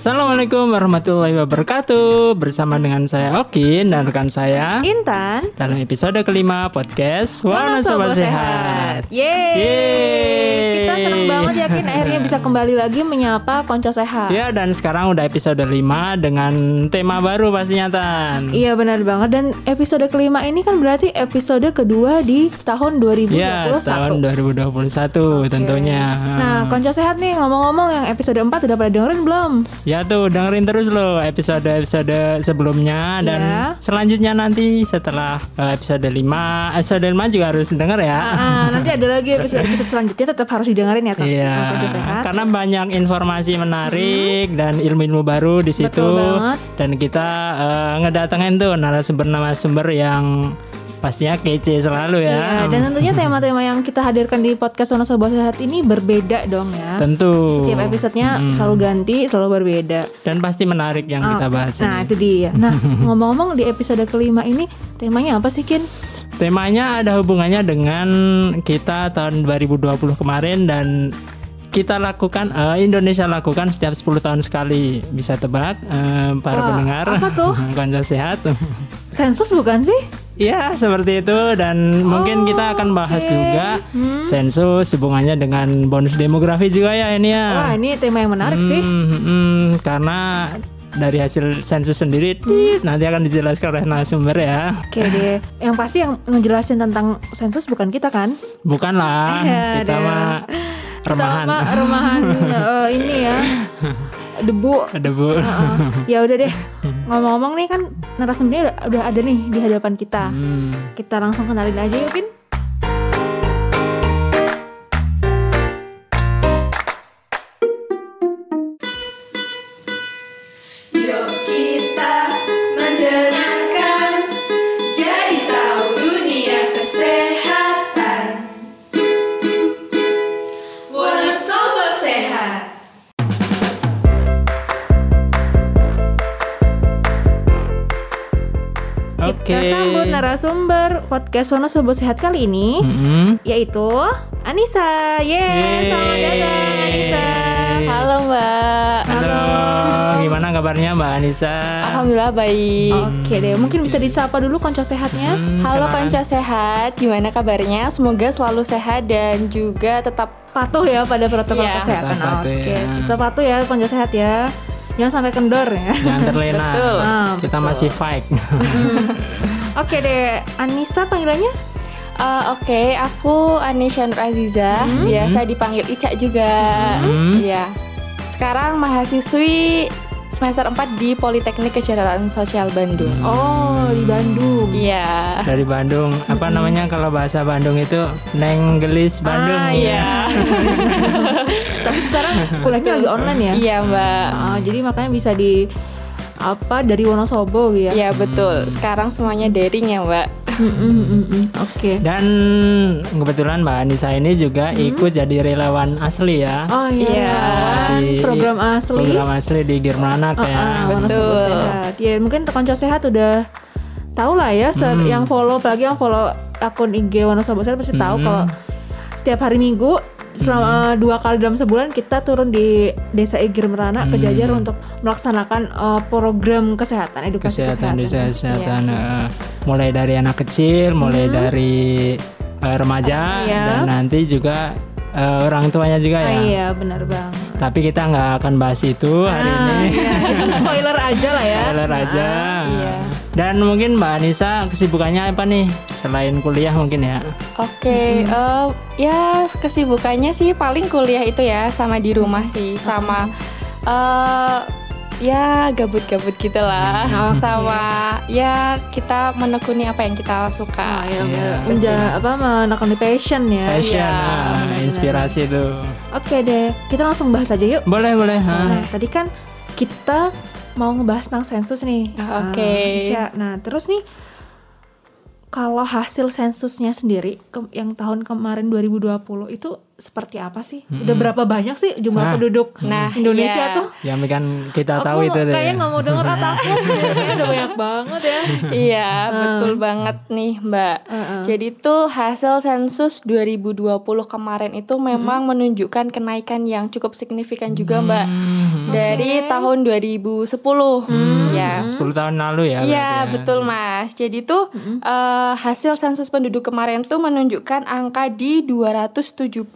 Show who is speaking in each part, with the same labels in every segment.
Speaker 1: Assalamualaikum warahmatullahi wabarakatuh. Bersama dengan saya Okin dan rekan saya.
Speaker 2: Intan.
Speaker 1: Dalam episode kelima podcast Warna Sobat Sehat.
Speaker 2: Yeay.
Speaker 1: Yeay.
Speaker 2: Kita senang banget yakin akhirnya bisa kembali lagi menyapa Konco Sehat.
Speaker 1: Ya dan sekarang udah episode 5 dengan tema baru pastinya Tan.
Speaker 2: Iya benar banget. Dan episode kelima ini kan berarti episode kedua di tahun 2021
Speaker 1: Ya tahun 2021 tentunya.
Speaker 2: Nah Konco Sehat nih ngomong-ngomong yang episode 4 udah pada dengerin belum?
Speaker 1: Ya tuh dengerin terus loh episode-episode sebelumnya dan
Speaker 2: Iya.
Speaker 1: selanjutnya nanti setelah eh, episode 5 episode 5 juga harus denger ya.
Speaker 2: Ah, nanti ada lagi episode-episode selanjutnya tetap harus didengerin ya Kak
Speaker 1: Iya, karena banyak informasi menarik dan ilmu-ilmu baru di situ. Dan kita eh, ngedatengin tuh narasumber-narasumber yang pastinya kece selalu ya.
Speaker 2: Iya, dan tentunya tema-tema yang kita hadirkan di podcast Sono Sobat Sehat ini berbeda dong ya.
Speaker 1: Tentu.
Speaker 2: Setiap episodenya selalu ganti, selalu berbeda.
Speaker 1: Dan pasti menarik yang kita bahas
Speaker 2: Nah
Speaker 1: ini.
Speaker 2: itu dia. Nah ngomong-ngomong di episode kelima ini temanya apa sih Kin?
Speaker 1: Temanya ada hubungannya dengan kita tahun 2020 kemarin dan kita lakukan eh, Indonesia lakukan setiap 10 tahun sekali. Bisa tebak eh, para
Speaker 2: Wah,
Speaker 1: pendengar.
Speaker 2: apa tuh?
Speaker 1: Konco sehat.
Speaker 2: Sensus bukan sih?
Speaker 1: Iya, seperti itu dan mungkin kita akan bahas juga
Speaker 2: Hmm.
Speaker 1: sensus hubungannya dengan bonus demografi juga ya ini ya.
Speaker 2: Wah ini tema yang menarik sih.
Speaker 1: Hmm, hmm, karena dari hasil sensus sendiri tit, nanti akan dijelaskan oleh narasumber ya.
Speaker 2: Oke deh. Yang pasti yang ngejelasin tentang sensus bukan kita kan?
Speaker 1: Bukan lah,
Speaker 2: Iya,
Speaker 1: kita mah remahan.
Speaker 2: Mah remahan eh, ini ya debu.
Speaker 1: Ada bu.
Speaker 2: Heeh. ya udah deh. Ngomong-ngomong nih kan narasumbernya udah, udah ada nih di hadapan kita.
Speaker 1: Hmm.
Speaker 2: Kita langsung kenalin aja yuk Kin.
Speaker 1: Oke.
Speaker 2: Kita sambut narasumber podcast Sono Sobo Sehat kali ini.
Speaker 1: Hmm.
Speaker 2: yaitu Anissa. Yeay, selamat datang Anissa.
Speaker 3: Halo Mbak.
Speaker 1: Halo. Gimana kabarnya Mbak Anissa?
Speaker 3: Alhamdulillah baik.
Speaker 2: Oke deh, mungkin bisa disapa dulu konco sehatnya.
Speaker 1: Hmm,
Speaker 3: Halo
Speaker 1: kenalan.
Speaker 3: Konco sehat, gimana kabarnya? Semoga selalu sehat dan juga tetap
Speaker 2: Patuh ya pada protokol
Speaker 3: Iya.
Speaker 2: kesehatan.
Speaker 1: Tetap patuh
Speaker 2: Oke,
Speaker 1: ya.
Speaker 2: kita patuh ya konco sehat ya. Jangan sampai kendor ya.
Speaker 1: Jangan terlena.
Speaker 3: Betul.
Speaker 2: Ah,
Speaker 1: Kita masih fight.
Speaker 2: Oke deh, Anissa panggilannya?
Speaker 3: Eh, Oke, aku Anisha Nur Aziza, biasa dipanggil Ica juga.
Speaker 1: Hmm.
Speaker 3: Iya. Sekarang mahasiswi semester 4 di Politeknik Kesejahteraan Sosial Bandung.
Speaker 2: Oh, di Bandung.
Speaker 3: Iya.
Speaker 1: Dari Bandung. Apa namanya kalau bahasa Bandung itu Nenggelis Bandung.
Speaker 2: Ah, iya. Tapi sekarang kuliahnya lagi online ya?
Speaker 3: Iya, Mbak.
Speaker 2: Ah, jadi makanya bisa di apa dari Wonosobo ya?
Speaker 3: Iya, betul. Sekarang semuanya daring ya, Mbak.
Speaker 2: Mm, mm, mm, mm. Oke.
Speaker 1: Dan kebetulan Mbak Anissa ini juga ikut jadi relawan asli ya.
Speaker 2: Oh iya,
Speaker 3: Iya.
Speaker 2: Asli.
Speaker 1: Program asli di Girmanak
Speaker 2: Ah,
Speaker 1: ya.
Speaker 2: ah, Wonosobo
Speaker 3: Betul.
Speaker 2: Sehat. Ya mungkin konco sehat udah tahu lah ya,
Speaker 1: Hmm.
Speaker 2: yang follow apalagi yang follow akun IG Wonosobo Sehat pasti tahu
Speaker 1: Hmm.
Speaker 2: kalau setiap hari Minggu selama dua kali dalam sebulan kita turun di desa Igir Merana
Speaker 1: Hmm.
Speaker 2: Jajar untuk melaksanakan eh, program kesehatan edukasi
Speaker 1: kesehatan
Speaker 2: kesehatan.
Speaker 1: desa kesehatan eh, mulai dari anak kecil mulai dari eh, remaja
Speaker 2: Iya.
Speaker 1: dan nanti juga eh, orang tuanya juga
Speaker 2: Ah,
Speaker 1: ya?
Speaker 2: iya benar bang.
Speaker 1: tapi kita nggak akan bahas itu hari
Speaker 2: Ah,
Speaker 1: ini.
Speaker 2: iya, itu spoiler aja lah ya.
Speaker 1: Spoiler aja.
Speaker 3: iya.
Speaker 1: dan mungkin Mbak Anissa kesibukannya apa nih? Selain kuliah mungkin ya?
Speaker 3: Oke, eh, ya kesibukannya sih paling kuliah itu ya sama di rumah sih, sama eh ya gabut-gabut gitu lah,
Speaker 2: Oke.
Speaker 3: sama ya kita menekuni apa yang kita
Speaker 2: Ah,
Speaker 3: suka.
Speaker 2: ya,
Speaker 1: Iya.
Speaker 2: menja- apa menekuni passion ya.
Speaker 1: passion
Speaker 3: Iya,
Speaker 1: ah, inspirasi tuh
Speaker 2: Oke deh, kita langsung bahas aja yuk.
Speaker 1: boleh boleh ha.
Speaker 2: Nah, tadi kan kita mau ngebahas tentang sensus nih.
Speaker 3: Ah, oke.
Speaker 2: Nah, Ica. Nah, terus nih kalau hasil sensusnya sendiri ke- yang tahun kemarin 2020 itu seperti apa sih? Udah berapa banyak sih jumlah
Speaker 1: Nah.
Speaker 2: penduduk
Speaker 3: Nah,
Speaker 2: Indonesia
Speaker 3: iya.
Speaker 2: tuh?
Speaker 1: Yang bikin kita
Speaker 2: Aku
Speaker 1: tahu itu deh.
Speaker 2: kayaknya nggak mau denger kayaknya udah banyak banget.
Speaker 3: Iya, betul banget nih, Mbak.
Speaker 2: Heeh.
Speaker 3: Jadi tuh hasil sensus 2020 kemarin itu memang menunjukkan kenaikan yang cukup signifikan juga, Mbak. Dari tahun 2010. Ya.
Speaker 1: 10 tahun lalu ya.
Speaker 3: Iya,
Speaker 1: ya.
Speaker 3: betul, Mas. Jadi tuh eh, hasil sensus penduduk kemarin tuh menunjukkan angka di 270,20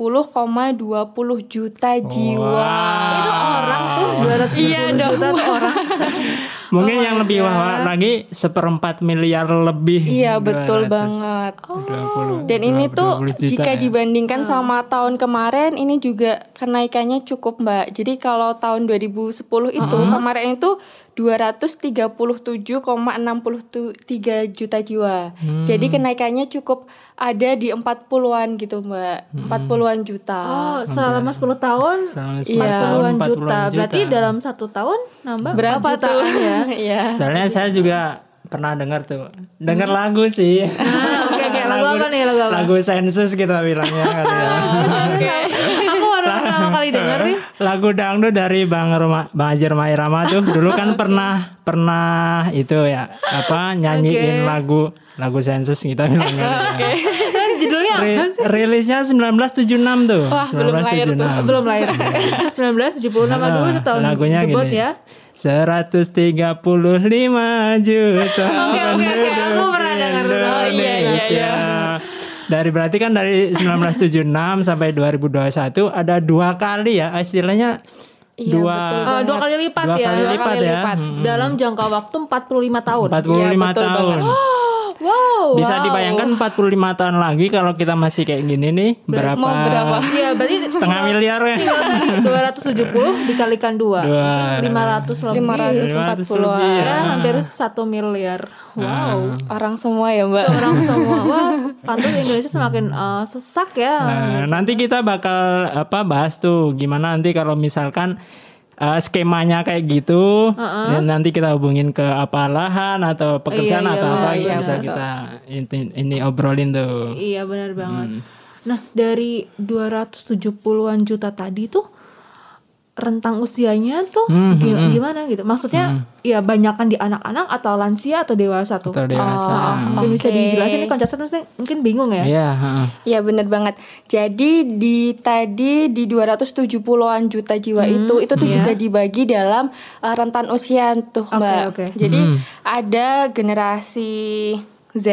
Speaker 3: juta jiwa.
Speaker 2: Itu orang tuh 270
Speaker 3: Iya
Speaker 2: juta orang.
Speaker 1: Mungkin
Speaker 2: Oh
Speaker 1: yang lebih wah lagi seperempat miliar lebih.
Speaker 3: Iya, betul
Speaker 1: 200.
Speaker 3: banget.
Speaker 1: 20,
Speaker 3: Dan ini tuh
Speaker 1: 20
Speaker 3: jika
Speaker 1: ya.
Speaker 3: dibandingkan sama tahtahun kemarin ini juga kenaikannya cukup Mbak. Jadi kalau tahun 2010 itu kemarin itu 237,63 juta jiwa. Jadi kenaikannya cukup ada di 40-an gitu Mbak. 40-an juta.
Speaker 2: Oh, selama 10 tahun
Speaker 1: Selama 10
Speaker 3: Iya.
Speaker 1: tahun,
Speaker 2: 40-an
Speaker 1: 40-an
Speaker 2: juta. Berarti dalam satu tahun nambah
Speaker 3: Berapa
Speaker 2: 4 jutaan
Speaker 3: tuh?
Speaker 2: ya?
Speaker 3: Iya.
Speaker 1: Soalnya saya juga pernah dengar tuh. Dengar lagu sih.
Speaker 2: Nah, oke oke lagu apa nih lagu apa?
Speaker 1: Lagu sensus kita bilangnya kali ya.
Speaker 3: Oke.
Speaker 2: Kali denger nih.
Speaker 1: Lagu dangdut dari Bang Roma, Bang Haji Roma Irama tuh dulu kan pernah pernah itu ya apa nyanyiin
Speaker 2: Oke.
Speaker 1: lagu lagu sensus kita bilangnya.
Speaker 2: Kan judulnya apa
Speaker 1: Ri-
Speaker 2: sih?
Speaker 1: rilisnya 1976 tuh.
Speaker 3: Wah, belum lahir tuh.
Speaker 2: Belum lahir. 1976 aduh itu tahun
Speaker 1: lagunya
Speaker 2: jebot
Speaker 1: gini.
Speaker 2: ya.
Speaker 1: 135 juta
Speaker 2: Oke, oke, oke. Aku pernah dengar. Oh, iya, iya,
Speaker 1: Indonesia. Dari berarti kan dari 1976 sampai 2021 ada dua kali ya istilahnya
Speaker 3: Iya,
Speaker 1: dua
Speaker 2: Eh, dua kali lipat
Speaker 1: dua
Speaker 2: ya.
Speaker 1: kali
Speaker 2: Dua
Speaker 1: lipat
Speaker 2: kali
Speaker 1: ya.
Speaker 2: lipat.
Speaker 1: Hmm.
Speaker 2: Dalam jangka waktu 45 tahun.
Speaker 1: 45
Speaker 3: Iya, betul
Speaker 1: tahun.
Speaker 3: banget.
Speaker 2: Wow.
Speaker 1: Bisa dibayangkan 45 tahun lagi kalau kita masih kayak gini nih berapa?
Speaker 3: Mau berapa?
Speaker 2: Iya, berarti
Speaker 1: Setengah miliar ya.
Speaker 2: tinggal tadi 270 dikalikan 2.
Speaker 1: Dua.
Speaker 2: 500 lebih.
Speaker 3: 540
Speaker 1: lebih
Speaker 2: Ya,
Speaker 1: ya.
Speaker 2: hampir 1 miliar. Wow.
Speaker 3: Orang semua ya Mbak.
Speaker 2: Orang semua. Wah, pantas Indonesia semakin eh, sesak ya.
Speaker 1: Nah, nanti kita bakal apa bahas tuh gimana nanti kalau misalkan uh, skemanya kayak gitu dan nanti kita hubungin ke apa lahan atau pekerjaan
Speaker 2: Iya, iya,
Speaker 1: atau apa
Speaker 2: benar, iya,
Speaker 1: bisa
Speaker 2: benar.
Speaker 1: kita ini, ini obrolin tuh.
Speaker 2: Iya benar banget. Nah dari 270-an juta tadi tuh rentang usianya tuh
Speaker 1: Hmm, hmm, hmm.
Speaker 2: gimana gitu? Maksudnya ya banyakan di anak-anak atau lansia atau dewasa tuh?
Speaker 1: Atau dewasa.
Speaker 2: Ah, mungkin bisa
Speaker 3: Oke.
Speaker 2: dijelasin nih Koncaster mungkin- mungkin bingung ya.
Speaker 1: Iya, heeh.
Speaker 3: Iya bener banget. Jadi di tadi di 270-an juta jiwa itu itu tuh
Speaker 2: iya.
Speaker 3: juga dibagi dalam uh, rentan usia tuh
Speaker 2: Oke,
Speaker 3: Mbak.
Speaker 2: oke.
Speaker 3: Jadi
Speaker 1: Hmm.
Speaker 3: ada generasi Z,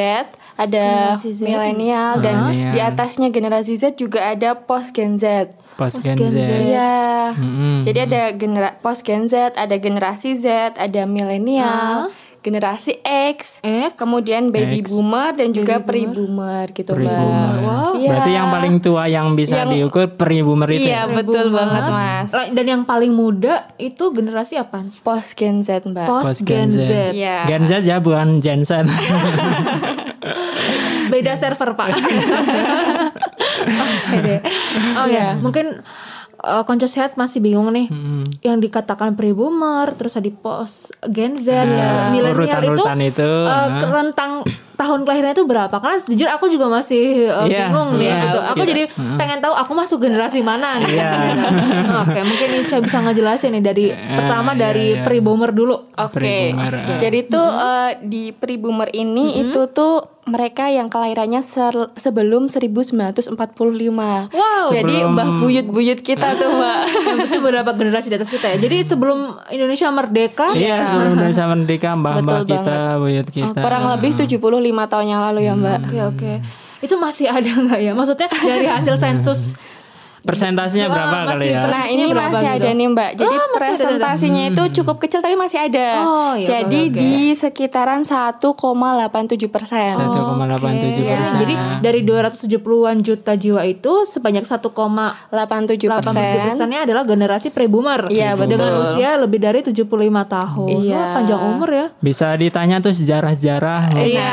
Speaker 3: ada milenial dan di atasnya generasi Z juga ada post Gen Z.
Speaker 1: Post Gen
Speaker 2: Gen
Speaker 1: Z.
Speaker 2: Z.
Speaker 3: Iya.
Speaker 1: Mm-mm.
Speaker 3: Jadi ada genera post Gen Z, ada generasi Z, ada milenial, generasi X,
Speaker 2: X.
Speaker 3: kemudian baby
Speaker 1: X.
Speaker 3: boomer dan juga pre-boomer gitu Mbak.
Speaker 1: Pre-boomer.
Speaker 2: Wow.
Speaker 3: Iya.
Speaker 1: Berarti yang paling tua yang bisa
Speaker 3: Yang-
Speaker 1: diukur pre-boomer itu.
Speaker 3: Iya,
Speaker 1: ya?
Speaker 3: betul
Speaker 2: Boomer.
Speaker 3: banget, Mas.
Speaker 2: Lah, Dan yang paling muda itu generasi apa?
Speaker 3: Post Gen Z, Mbak.
Speaker 2: Post Gen Z.
Speaker 1: Gen Z ya bukan Gen Z.
Speaker 2: Beda server pak. Oke deh. Oh ya, mungkin uh, konco sehat masih bingung nih.
Speaker 1: Mm.
Speaker 2: Yang dikatakan pre-boomer, terus tadi post Gen Z, ya, milenial itu,
Speaker 1: itu,
Speaker 2: uh,
Speaker 1: nah.
Speaker 2: rentang tahun kelahirannya itu berapa? Karena sejujur aku juga masih uh,
Speaker 1: Iya,
Speaker 2: bingung nih
Speaker 1: iya,
Speaker 2: gitu. Aku
Speaker 1: iya.
Speaker 2: jadi pengen tahu aku masuk generasi mana nih.
Speaker 1: Iya.
Speaker 2: Gitu. Oke, mungkin Ica bisa ngejelasin nih dari pertama
Speaker 1: iya,
Speaker 2: dari
Speaker 1: iya.
Speaker 2: pre-boomer dulu.
Speaker 3: Oke.
Speaker 1: Pre-boomer, ah.
Speaker 3: Jadi tuh eh, di pre-boomer ini itu tuh mereka yang kelahirannya ser- sebelum 1945.
Speaker 2: Wow.
Speaker 3: Jadi
Speaker 1: Sebelum-
Speaker 3: mbah buyut-buyut kita tuh, Mbak.
Speaker 2: Itu beberapa generasi di atas kita ya. Jadi sebelum Indonesia merdeka,
Speaker 1: Iya, sebelum Indonesia merdeka, mbah-mbah
Speaker 3: Betul
Speaker 1: kita, buyut kita.
Speaker 3: Kurang lebih 75 tahun yang lalu ya, Mbak.
Speaker 2: Oke oke. Itu masih ada nggak ya? Maksudnya dari hasil sensus
Speaker 1: Persentasenya
Speaker 2: Wah,
Speaker 1: berapa
Speaker 2: masih
Speaker 1: kali ya?
Speaker 2: pernah-
Speaker 3: Nah ini
Speaker 2: berapa
Speaker 3: masih
Speaker 2: gitu?
Speaker 3: ada nih Mbak. Jadi
Speaker 2: Oh, ada,
Speaker 3: presentasinya itu cukup kecil tapi masih ada.
Speaker 2: Oh, iya,
Speaker 3: Jadi
Speaker 2: oke.
Speaker 3: di sekitaran 1,87 persen.
Speaker 1: 1,87
Speaker 2: Ya,
Speaker 1: persen.
Speaker 2: Jadi dari 270-an juta jiwa itu sebanyak 1,87
Speaker 3: 87
Speaker 2: persennya adalah generasi pre-boomer.
Speaker 3: Iya, betul.
Speaker 2: Dengan usia lebih dari 75 tahun.
Speaker 3: Iya.
Speaker 2: Wah, panjang umur ya.
Speaker 1: Bisa ditanya tuh sejarah-sejarah.
Speaker 2: Iya,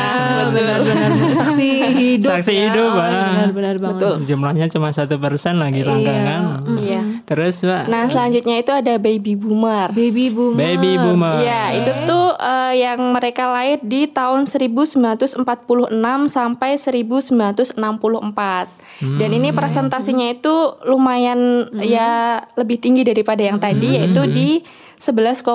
Speaker 2: benar-benar saksi hidup.
Speaker 1: Saksi
Speaker 2: ya.
Speaker 1: hidup,
Speaker 2: Oh,
Speaker 1: ah.
Speaker 2: Benar-benar banget.
Speaker 3: Betul.
Speaker 1: Jumlahnya cuma satu persen lagi. Di rangkangan.
Speaker 3: Iya.
Speaker 1: Terus Mbak,
Speaker 3: Nah, selanjutnya itu ada baby boomer.
Speaker 2: Baby boomer.
Speaker 1: baby boomer.
Speaker 3: Iya, itu tuh eh, yang mereka lahir di tahun 1946 sampai 1964. Dan ini presentasinya itu lumayan ya lebih tinggi daripada yang tadi yaitu di 11,56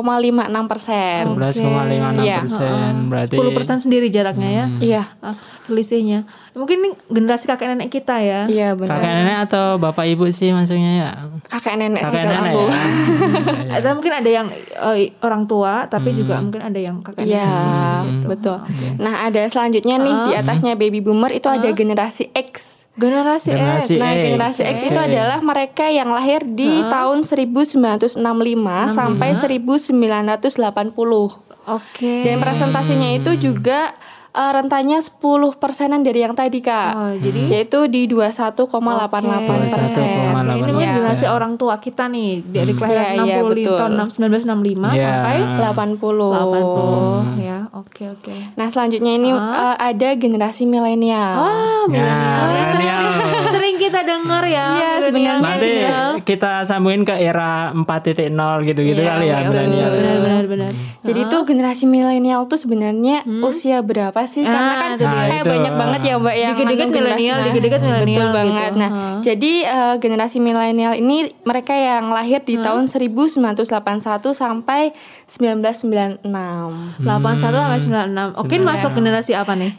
Speaker 3: persen.
Speaker 1: 11,56
Speaker 3: Iya.
Speaker 1: persen berarti
Speaker 2: 10% sendiri jaraknya ya.
Speaker 3: Iya,
Speaker 2: Ah, selisihnya. Mungkin ini generasi kakek nenek kita ya.
Speaker 3: iya
Speaker 1: kakek
Speaker 3: benar.
Speaker 1: nenek atau bapak ibu sih maksudnya ya
Speaker 3: Kakek nenek sih
Speaker 1: kakek
Speaker 3: kalau
Speaker 1: nenek
Speaker 3: aku.
Speaker 1: ya
Speaker 2: Atau mungkin ada yang eh, orang tua, tapi juga mungkin ada yang kakek
Speaker 3: Iya,
Speaker 2: nenek.
Speaker 3: betul. Nah, ada selanjutnya nih di atasnya baby boomer itu ada generasi X.
Speaker 2: Generasi,
Speaker 1: Generasi
Speaker 2: X.
Speaker 3: Nah,
Speaker 1: X.
Speaker 3: generasi X itu
Speaker 1: Oke.
Speaker 3: adalah mereka yang lahir di tahun 1965 sampai 1980.
Speaker 2: Oke.
Speaker 3: Dan presentasinya itu juga eh, rentannya 10 persenan dari yang tadi kak,
Speaker 2: Oh, jadi
Speaker 3: yaitu di 21,88 persen.
Speaker 1: 21,88.
Speaker 2: Oke, ini mungkin
Speaker 3: Iya.
Speaker 2: generasi orang tua kita nih dari kelahiran
Speaker 3: Iya, iya,
Speaker 2: 60
Speaker 3: betul.
Speaker 2: tahun 1965
Speaker 1: Iya.
Speaker 2: sampai
Speaker 3: 80.
Speaker 2: 80 ya. Oke, oke.
Speaker 3: Nah selanjutnya ini eh, ada generasi milenial.
Speaker 2: Ah, milenial. Ya, sering, kita dengar ya.
Speaker 3: Iya, sebenarnya
Speaker 1: nanti
Speaker 2: Milenial.
Speaker 1: kita sambungin ke era 4.0 gitu-gitu
Speaker 3: Iya,
Speaker 1: kali ya milenial
Speaker 3: oke.
Speaker 2: benar benar benar.
Speaker 3: Jadi tuh generasi milenial tuh sebenarnya usia berapa sih? Karena
Speaker 2: Ah,
Speaker 3: kan
Speaker 2: itu dia.
Speaker 3: kayak
Speaker 1: Nah, itu.
Speaker 3: banyak banget ya mbak yang
Speaker 2: Dikit-dikit milenial,
Speaker 3: nah,
Speaker 2: dikit-dikit milenial
Speaker 3: Betul
Speaker 2: gitu.
Speaker 3: banget. Nah,
Speaker 2: Heeh.
Speaker 3: jadi eh, generasi milenial ini mereka yang lahir di tahun 1981 sampai 1996.
Speaker 2: 81 sampai 96. Oke, masuk generasi apa nih?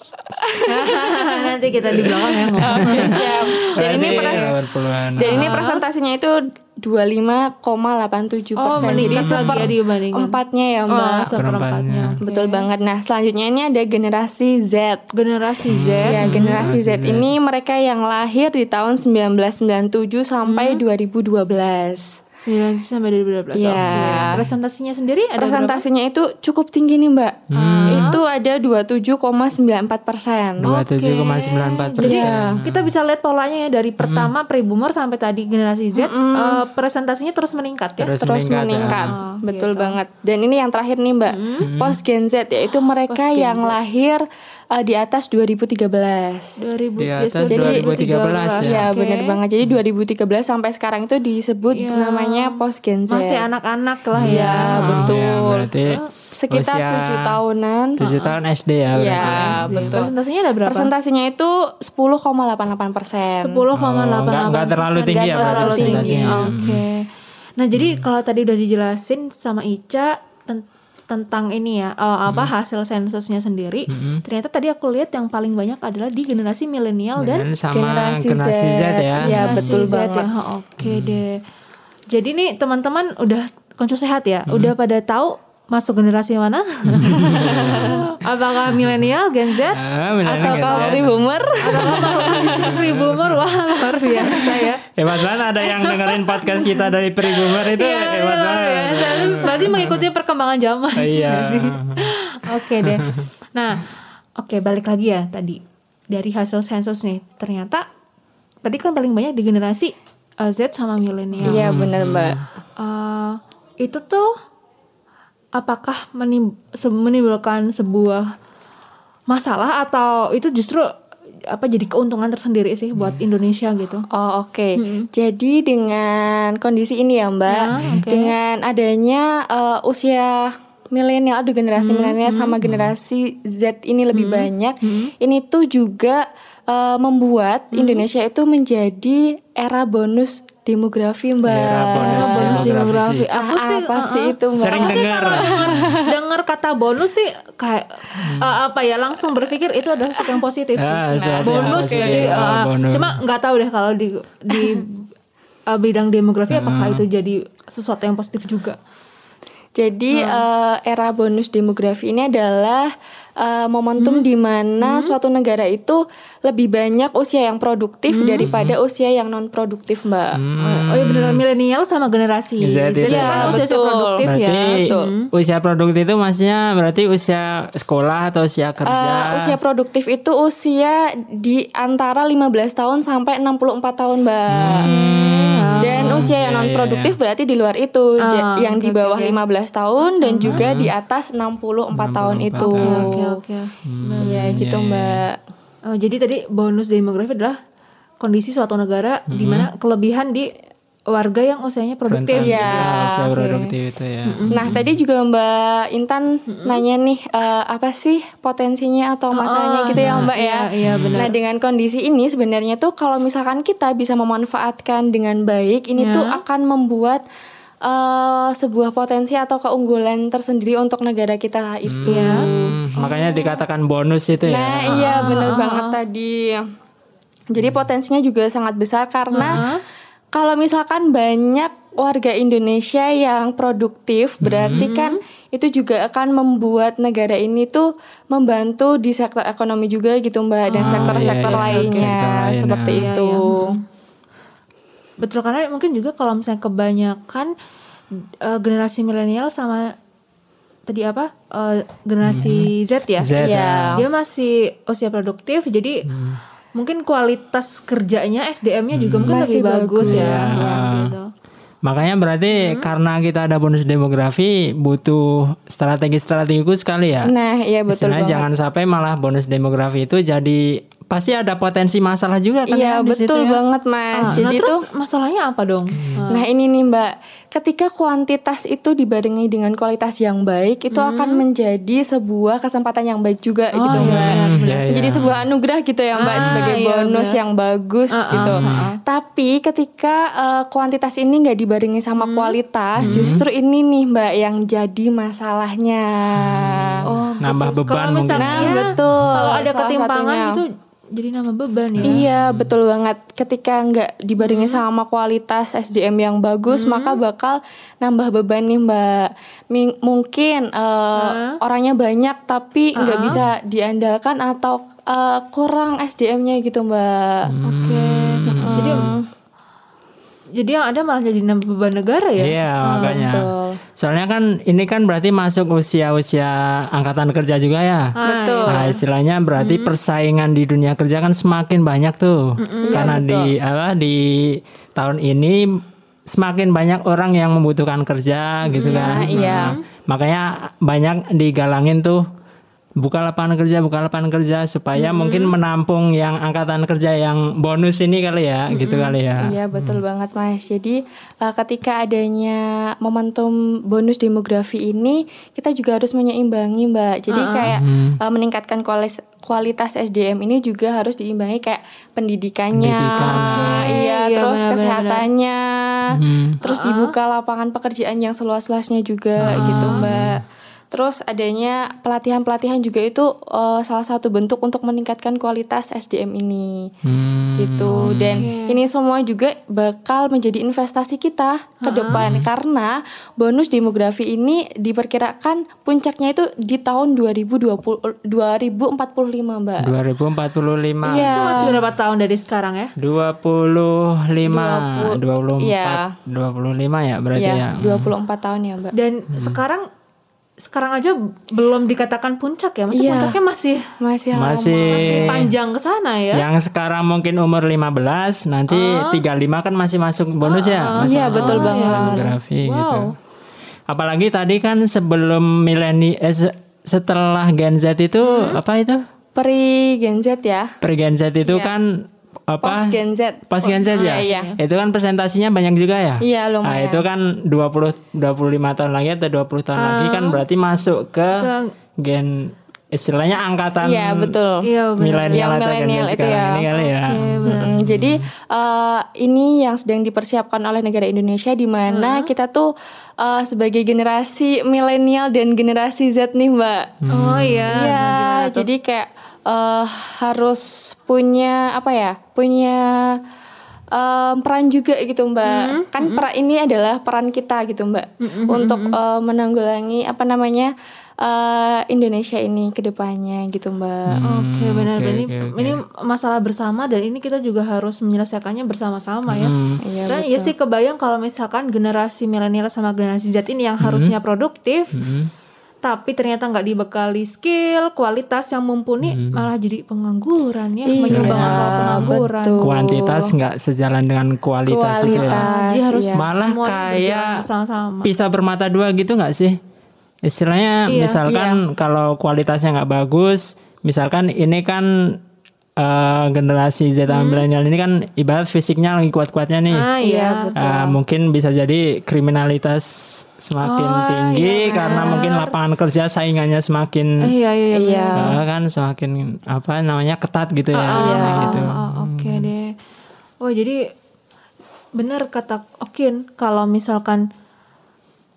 Speaker 2: Nanti kita di belakang ya ngomong.
Speaker 3: Siap. Dan ini
Speaker 1: 80-an.
Speaker 3: dan ini presentasinya itu 25,87
Speaker 2: Oh,
Speaker 3: persen. Jadi
Speaker 2: lagi ya
Speaker 3: seper
Speaker 2: dibandingkan.
Speaker 3: empatnya ya
Speaker 2: Oh,
Speaker 3: mbak.
Speaker 2: seperempatnya. Oke.
Speaker 3: Betul banget. Nah selanjutnya ini ada generasi Z.
Speaker 2: Generasi Z.
Speaker 3: Ya, generasi Z ini mereka yang lahir di tahun 1997 sampai 2012.
Speaker 2: 9 sampai 2012.
Speaker 3: Iya.
Speaker 2: Oke. Presentasinya sendiri ada
Speaker 3: Presentasinya itu cukup tinggi nih, Mbak. Itu ada 27,94 persen.
Speaker 1: 27,94 persen.
Speaker 3: Iya.
Speaker 2: Kita bisa lihat polanya ya dari pertama pre-boomer sampai tadi generasi Z, eh, presentasinya terus meningkat ya.
Speaker 1: Terus
Speaker 3: Terus
Speaker 1: meningkat,
Speaker 3: meningkat,
Speaker 1: ya.
Speaker 2: Oh,
Speaker 3: betul
Speaker 2: gitu.
Speaker 3: banget. Dan ini yang terakhir nih, Mbak, post Gen Z yaitu mereka
Speaker 2: Post
Speaker 3: yang
Speaker 2: Z.
Speaker 3: lahir uh, di atas 2013.
Speaker 2: 2000
Speaker 1: Di
Speaker 2: ya,
Speaker 1: atas
Speaker 3: Jadi-
Speaker 1: 2013
Speaker 3: Ya,
Speaker 2: Oke.
Speaker 3: bener banget. Jadi 2013 sampai sekarang itu disebut
Speaker 2: Iya.
Speaker 3: namanya post Gen Z.
Speaker 2: Masih anak-anak lah ya.
Speaker 3: Iya, betul.
Speaker 1: Ya, berarti
Speaker 3: Sekitar
Speaker 1: usia
Speaker 3: tujuh tahunan.
Speaker 1: 7 tahun SD ya.
Speaker 3: Iya,
Speaker 2: Iya.
Speaker 3: betul.
Speaker 2: Presentasinya ada berapa?
Speaker 3: Presentasinya itu 10,88 persen.
Speaker 2: 10,88
Speaker 1: Oh, nggak- nggak terlalu tinggi
Speaker 3: ya
Speaker 2: Nggak
Speaker 3: berarti
Speaker 2: terlalu tinggi. Oke. Nah, jadi kalau tadi udah dijelasin sama Ica ten- tentang ini ya, eh, apa hasil sensusnya sendiri. Ternyata tadi aku lihat yang paling banyak adalah di generasi milenial dan
Speaker 3: generasi
Speaker 1: generasi,
Speaker 3: Z.
Speaker 1: Z, ya.
Speaker 3: Iya,
Speaker 2: generasi
Speaker 3: betul
Speaker 2: Z
Speaker 3: banget.
Speaker 2: ya. Oke deh. Jadi nih teman-teman udah konco sehat ya, udah pada tahu masuk generasi mana? Apakah milenial, Gen Z,
Speaker 1: Ah,
Speaker 3: Atau kalau boomer?
Speaker 2: atau kondisi pre-boomer? Wah luar biasa ya.
Speaker 1: Hebat banget ada yang dengerin podcast kita dari pre-boomer itu
Speaker 2: Iya,
Speaker 1: hebat
Speaker 2: luar
Speaker 1: banget.
Speaker 2: biasa. Berarti mengikuti perkembangan zaman.
Speaker 1: Iya.
Speaker 2: Oke deh. Nah, oke balik lagi ya tadi dari hasil sensus nih. Ternyata tadi kan paling banyak di generasi uh, Z sama milenial.
Speaker 3: Iya, bener Mbak.
Speaker 2: Eh, itu tuh apakah menim- se- menimbulkan sebuah masalah atau itu justru apa jadi keuntungan tersendiri sih buat Indonesia gitu?
Speaker 3: Oh oke, jadi dengan kondisi ini ya Mbak,
Speaker 2: Ya, oke.
Speaker 3: dengan adanya eh, usia milenial, ada generasi milenial sama generasi Z ini lebih banyak, ini tuh juga eh, membuat Indonesia itu menjadi era bonus demografi Mbak.
Speaker 1: Era bonus
Speaker 2: bonus
Speaker 1: demografi.
Speaker 2: demografi. Aku
Speaker 3: Ah,
Speaker 2: sih
Speaker 3: apa
Speaker 2: uh-uh.
Speaker 3: sih itu Mbak?
Speaker 1: Sering dengar.
Speaker 2: dengar kata bonus sih kayak uh, apa ya langsung berpikir itu adalah sesuatu yang positif sih.
Speaker 1: Ah, yang
Speaker 2: bonus
Speaker 1: positif.
Speaker 2: jadi uh,
Speaker 1: bonus.
Speaker 2: cuma nggak tahu deh kalau di di uh, bidang demografi apakah
Speaker 1: Ah.
Speaker 2: itu jadi sesuatu yang positif juga.
Speaker 3: Jadi eh, era bonus demografi ini adalah eh, momentum di mana suatu negara itu lebih banyak usia yang produktif daripada usia yang non produktif, Mbak.
Speaker 2: Oh ya beneran milenial sama generasi
Speaker 1: Z itu.
Speaker 2: kan
Speaker 3: Ya,
Speaker 2: usia
Speaker 3: betul.
Speaker 2: produktif ya.
Speaker 1: Berarti
Speaker 3: Betul.
Speaker 1: usia produktif itu maksudnya berarti usia sekolah atau usia kerja?
Speaker 3: Eh, usia produktif itu usia di antara 15 tahun sampai 64 tahun, Mbak. Dan usia yang
Speaker 1: Iya,
Speaker 3: non
Speaker 1: iya,
Speaker 3: produktif berarti di luar itu,
Speaker 2: Ah,
Speaker 3: yang di
Speaker 2: oke,
Speaker 3: bawah
Speaker 2: oke.
Speaker 3: 15 tahun dan juga di atas 64 tahun itu.
Speaker 2: Oke oke.
Speaker 3: Iya, gitu,
Speaker 1: iya, iya.
Speaker 2: Oh, jadi tadi bonus demografi adalah kondisi suatu negara di mana kelebihan di warga yang usianya produktif.
Speaker 3: Iya.
Speaker 1: Ya, usia
Speaker 3: oke.
Speaker 1: produktif itu ya.
Speaker 3: Nah, tadi juga Mbak Intan nanya nih eh, apa sih potensinya atau masalahnya gitu ya, Mbak ya.
Speaker 2: Iya, iya, benar.
Speaker 3: Nah, dengan kondisi ini sebenarnya tuh kalau misalkan kita bisa memanfaatkan dengan baik, ini
Speaker 2: Ya.
Speaker 3: tuh akan membuat eh, sebuah potensi atau keunggulan tersendiri untuk negara kita itu.
Speaker 1: Hmm, makanya dikatakan bonus itu ya.
Speaker 3: Nah, iya bener banget tadi. Jadi potensinya juga sangat besar karena kalau misalkan banyak warga Indonesia yang produktif, berarti kan itu juga akan membuat negara ini tuh membantu di sektor ekonomi juga gitu Mbak dan sektor-sektor
Speaker 1: iya, iya,
Speaker 3: lainnya.
Speaker 1: sektor lain,
Speaker 3: seperti
Speaker 2: Iya,
Speaker 3: itu.
Speaker 2: Betul karena mungkin juga kalau misalnya kebanyakan eh, generasi milenial sama tadi apa eh, generasi Z ya,
Speaker 1: Z,
Speaker 3: Iya.
Speaker 2: dia masih usia produktif jadi mungkin kualitas kerjanya SDM-nya juga mungkin
Speaker 3: Masih
Speaker 2: lebih bagus, ya.
Speaker 3: bagus,
Speaker 2: Iya,
Speaker 1: ya.
Speaker 2: gitu.
Speaker 1: Makanya berarti karena kita ada bonus demografi butuh strategi-strategi khusus sekali ya.
Speaker 3: Nah, iya betul banget.
Speaker 1: jangan sampai malah bonus demografi itu jadi pasti ada potensi masalah juga kan
Speaker 3: Iya
Speaker 1: ya situ
Speaker 3: betul
Speaker 1: ya.
Speaker 3: banget Mas.
Speaker 2: Ah,
Speaker 3: Jadi
Speaker 2: nah,
Speaker 3: tuh
Speaker 2: terus masalahnya apa dong? Ah.
Speaker 3: Nah ini nih Mbak, ketika kuantitas itu dibarengi dengan kualitas yang baik, itu akan menjadi sebuah kesempatan yang baik juga gitu
Speaker 2: iya,
Speaker 3: Mbak.
Speaker 1: Hmm, iya, iya.
Speaker 3: Jadi sebuah anugerah gitu ya Mbak
Speaker 2: Ah,
Speaker 3: sebagai
Speaker 2: iya,
Speaker 3: bonus
Speaker 2: benar.
Speaker 3: yang bagus gitu. Tapi ketika eh, kuantitas ini nggak dibarengi sama kualitas, justru ini nih Mbak yang jadi masalahnya.
Speaker 2: Oh,
Speaker 1: Nambah beban
Speaker 2: Kalau
Speaker 1: mungkin.
Speaker 2: misalnya
Speaker 3: Nah, betul.
Speaker 2: Kalau ada ketimpangan itu jadi nambah beban ya.
Speaker 3: Iya betul banget. Ketika nggak dibarengi sama kualitas SDM yang bagus, maka bakal nambah beban nih Mbak. Mi- mungkin eh, orangnya banyak tapi nggak bisa diandalkan atau eh, kurang SDM-nya gitu Mbak.
Speaker 2: Oke. Jadi jadi yang ada malah jadi nambah beban negara ya.
Speaker 1: Iya, makanya.
Speaker 3: Betul.
Speaker 1: Soalnya kan ini kan berarti masuk usia-usia angkatan kerja juga ya.
Speaker 3: Betul.
Speaker 1: Nah, istilahnya berarti persaingan di dunia kerja kan semakin banyak tuh. Karena di apa di tahun ini semakin banyak orang yang membutuhkan kerja gitu kan.
Speaker 3: Nah, iya.
Speaker 1: Nah, makanya banyak digalangin tuh buka lapangan kerja, buka lapangan kerja supaya mungkin menampung yang angkatan kerja yang bonus ini kali ya, gitu kali ya.
Speaker 3: Iya betul banget mas. Jadi eh, ketika adanya momentum bonus demografi ini, kita juga harus menyeimbangi mbak. Jadi kayak eh, meningkatkan kualitas kualitas SDM ini juga harus diimbangi kayak pendidikannya,
Speaker 1: Pendidikan.
Speaker 3: iya,
Speaker 2: Iya,
Speaker 3: terus
Speaker 2: benar-benar.
Speaker 3: kesehatannya,
Speaker 1: Hmm.
Speaker 3: terus dibuka lapangan pekerjaan yang seluas-luasnya juga gitu mbak. Terus adanya pelatihan-pelatihan juga itu eh, salah satu bentuk untuk meningkatkan kualitas SDM ini
Speaker 1: Hmm.
Speaker 3: gitu dan ini semua juga bakal menjadi investasi kita ke depan karena bonus demografi ini diperkirakan puncaknya itu di tahun 2020 2045 mbak
Speaker 1: 2045.
Speaker 3: Iya.
Speaker 2: Itu masih berapa tahun dari sekarang ya?
Speaker 1: 25 24
Speaker 3: Iya.
Speaker 1: 25 ya berarti ya.
Speaker 3: ya 24 tahun ya mbak
Speaker 2: Dan sekarang sekarang aja belum dikatakan puncak ya. Maksudnya
Speaker 3: Iya.
Speaker 2: puncaknya masih
Speaker 3: masih lama
Speaker 1: Masih
Speaker 2: masih panjang ke sana ya.
Speaker 1: yang sekarang mungkin umur 15 nanti 35 kan masih masuk bonus ya. Masih
Speaker 3: Iya,
Speaker 1: masuk
Speaker 3: betul banget.
Speaker 1: demografi
Speaker 2: Wow.
Speaker 1: gitu. Apalagi tadi kan sebelum mileni eh, se- setelah Gen Z itu
Speaker 3: Hmm.
Speaker 1: apa itu?
Speaker 3: Pri Gen Z ya
Speaker 1: Per Gen Z itu kan apa?
Speaker 3: post Gen Z
Speaker 1: Pas Gen Z ya?
Speaker 3: iya.
Speaker 1: Itu kan presentasinya banyak juga ya?
Speaker 3: iya
Speaker 1: Nah,
Speaker 3: lumayan
Speaker 1: itu kan 20 25 tahun lagi atau 20 tahun lagi kan berarti masuk ke,
Speaker 2: Ke-
Speaker 1: gen istilahnya angkatan
Speaker 3: iya betul
Speaker 2: Iya
Speaker 1: milenial
Speaker 3: Yang
Speaker 1: atau gen
Speaker 3: milenial
Speaker 1: Z
Speaker 3: itu
Speaker 1: sekarang
Speaker 3: ya.
Speaker 1: ini kali ya.
Speaker 3: Mm, jadi eh, ini yang sedang dipersiapkan oleh negara Indonesia di mana kita tuh eh, sebagai generasi milenial dan generasi Z nih mbak.
Speaker 2: Oh iya.
Speaker 3: Iya, jadi kayak eh, harus punya apa ya? Punya eh, peran juga gitu mbak. Kan peran ini adalah peran kita gitu mbak untuk eh, menanggulangi apa namanya eh, Indonesia ini ke depannya gitu mbak.
Speaker 2: Oke benar
Speaker 1: oke,
Speaker 2: ini
Speaker 1: oke, oke.
Speaker 2: ini masalah bersama dan ini kita juga harus menyelesaikannya bersama-sama ya.
Speaker 1: Hmm.
Speaker 3: Iya
Speaker 2: Dan ya sih kebayang kalau misalkan generasi milenial sama generasi Z ini yang harusnya produktif,
Speaker 1: Hmm.
Speaker 2: Tapi ternyata nggak dibekali skill, kualitas yang mumpuni, malah jadi pengangguran ya,
Speaker 3: Iya,
Speaker 2: menyumbang angka pengangguran.
Speaker 3: betul.
Speaker 1: Kuantitas nggak sejalan dengan kualitas, itu ya.
Speaker 3: Kualitas,
Speaker 2: Jadi harus
Speaker 3: iya.
Speaker 1: Malah
Speaker 2: semua
Speaker 1: kayak
Speaker 2: berjalan bersama-sama.
Speaker 1: Pisau bermata dua gitu nggak sih? Istilahnya
Speaker 2: Iya,
Speaker 1: misalkan kalau kualitasnya nggak bagus, misalkan ini kan eh, generasi Z dan milenial ini kan ibarat fisiknya lagi kuat-kuatnya nih.
Speaker 2: Ah
Speaker 3: Iya,
Speaker 2: iya.
Speaker 3: betul.
Speaker 1: Eh, mungkin bisa jadi kriminalitas semakin
Speaker 2: Oh,
Speaker 1: tinggi karena mungkin lapangan kerja saingannya semakin
Speaker 2: Eh, Iya iya iya.
Speaker 3: Iya.
Speaker 1: eh, kan semakin apa namanya ketat gitu ya. kayak gitu.
Speaker 2: Oh, oh, Oke deh. Oh jadi benar kata Okin kalau misalkan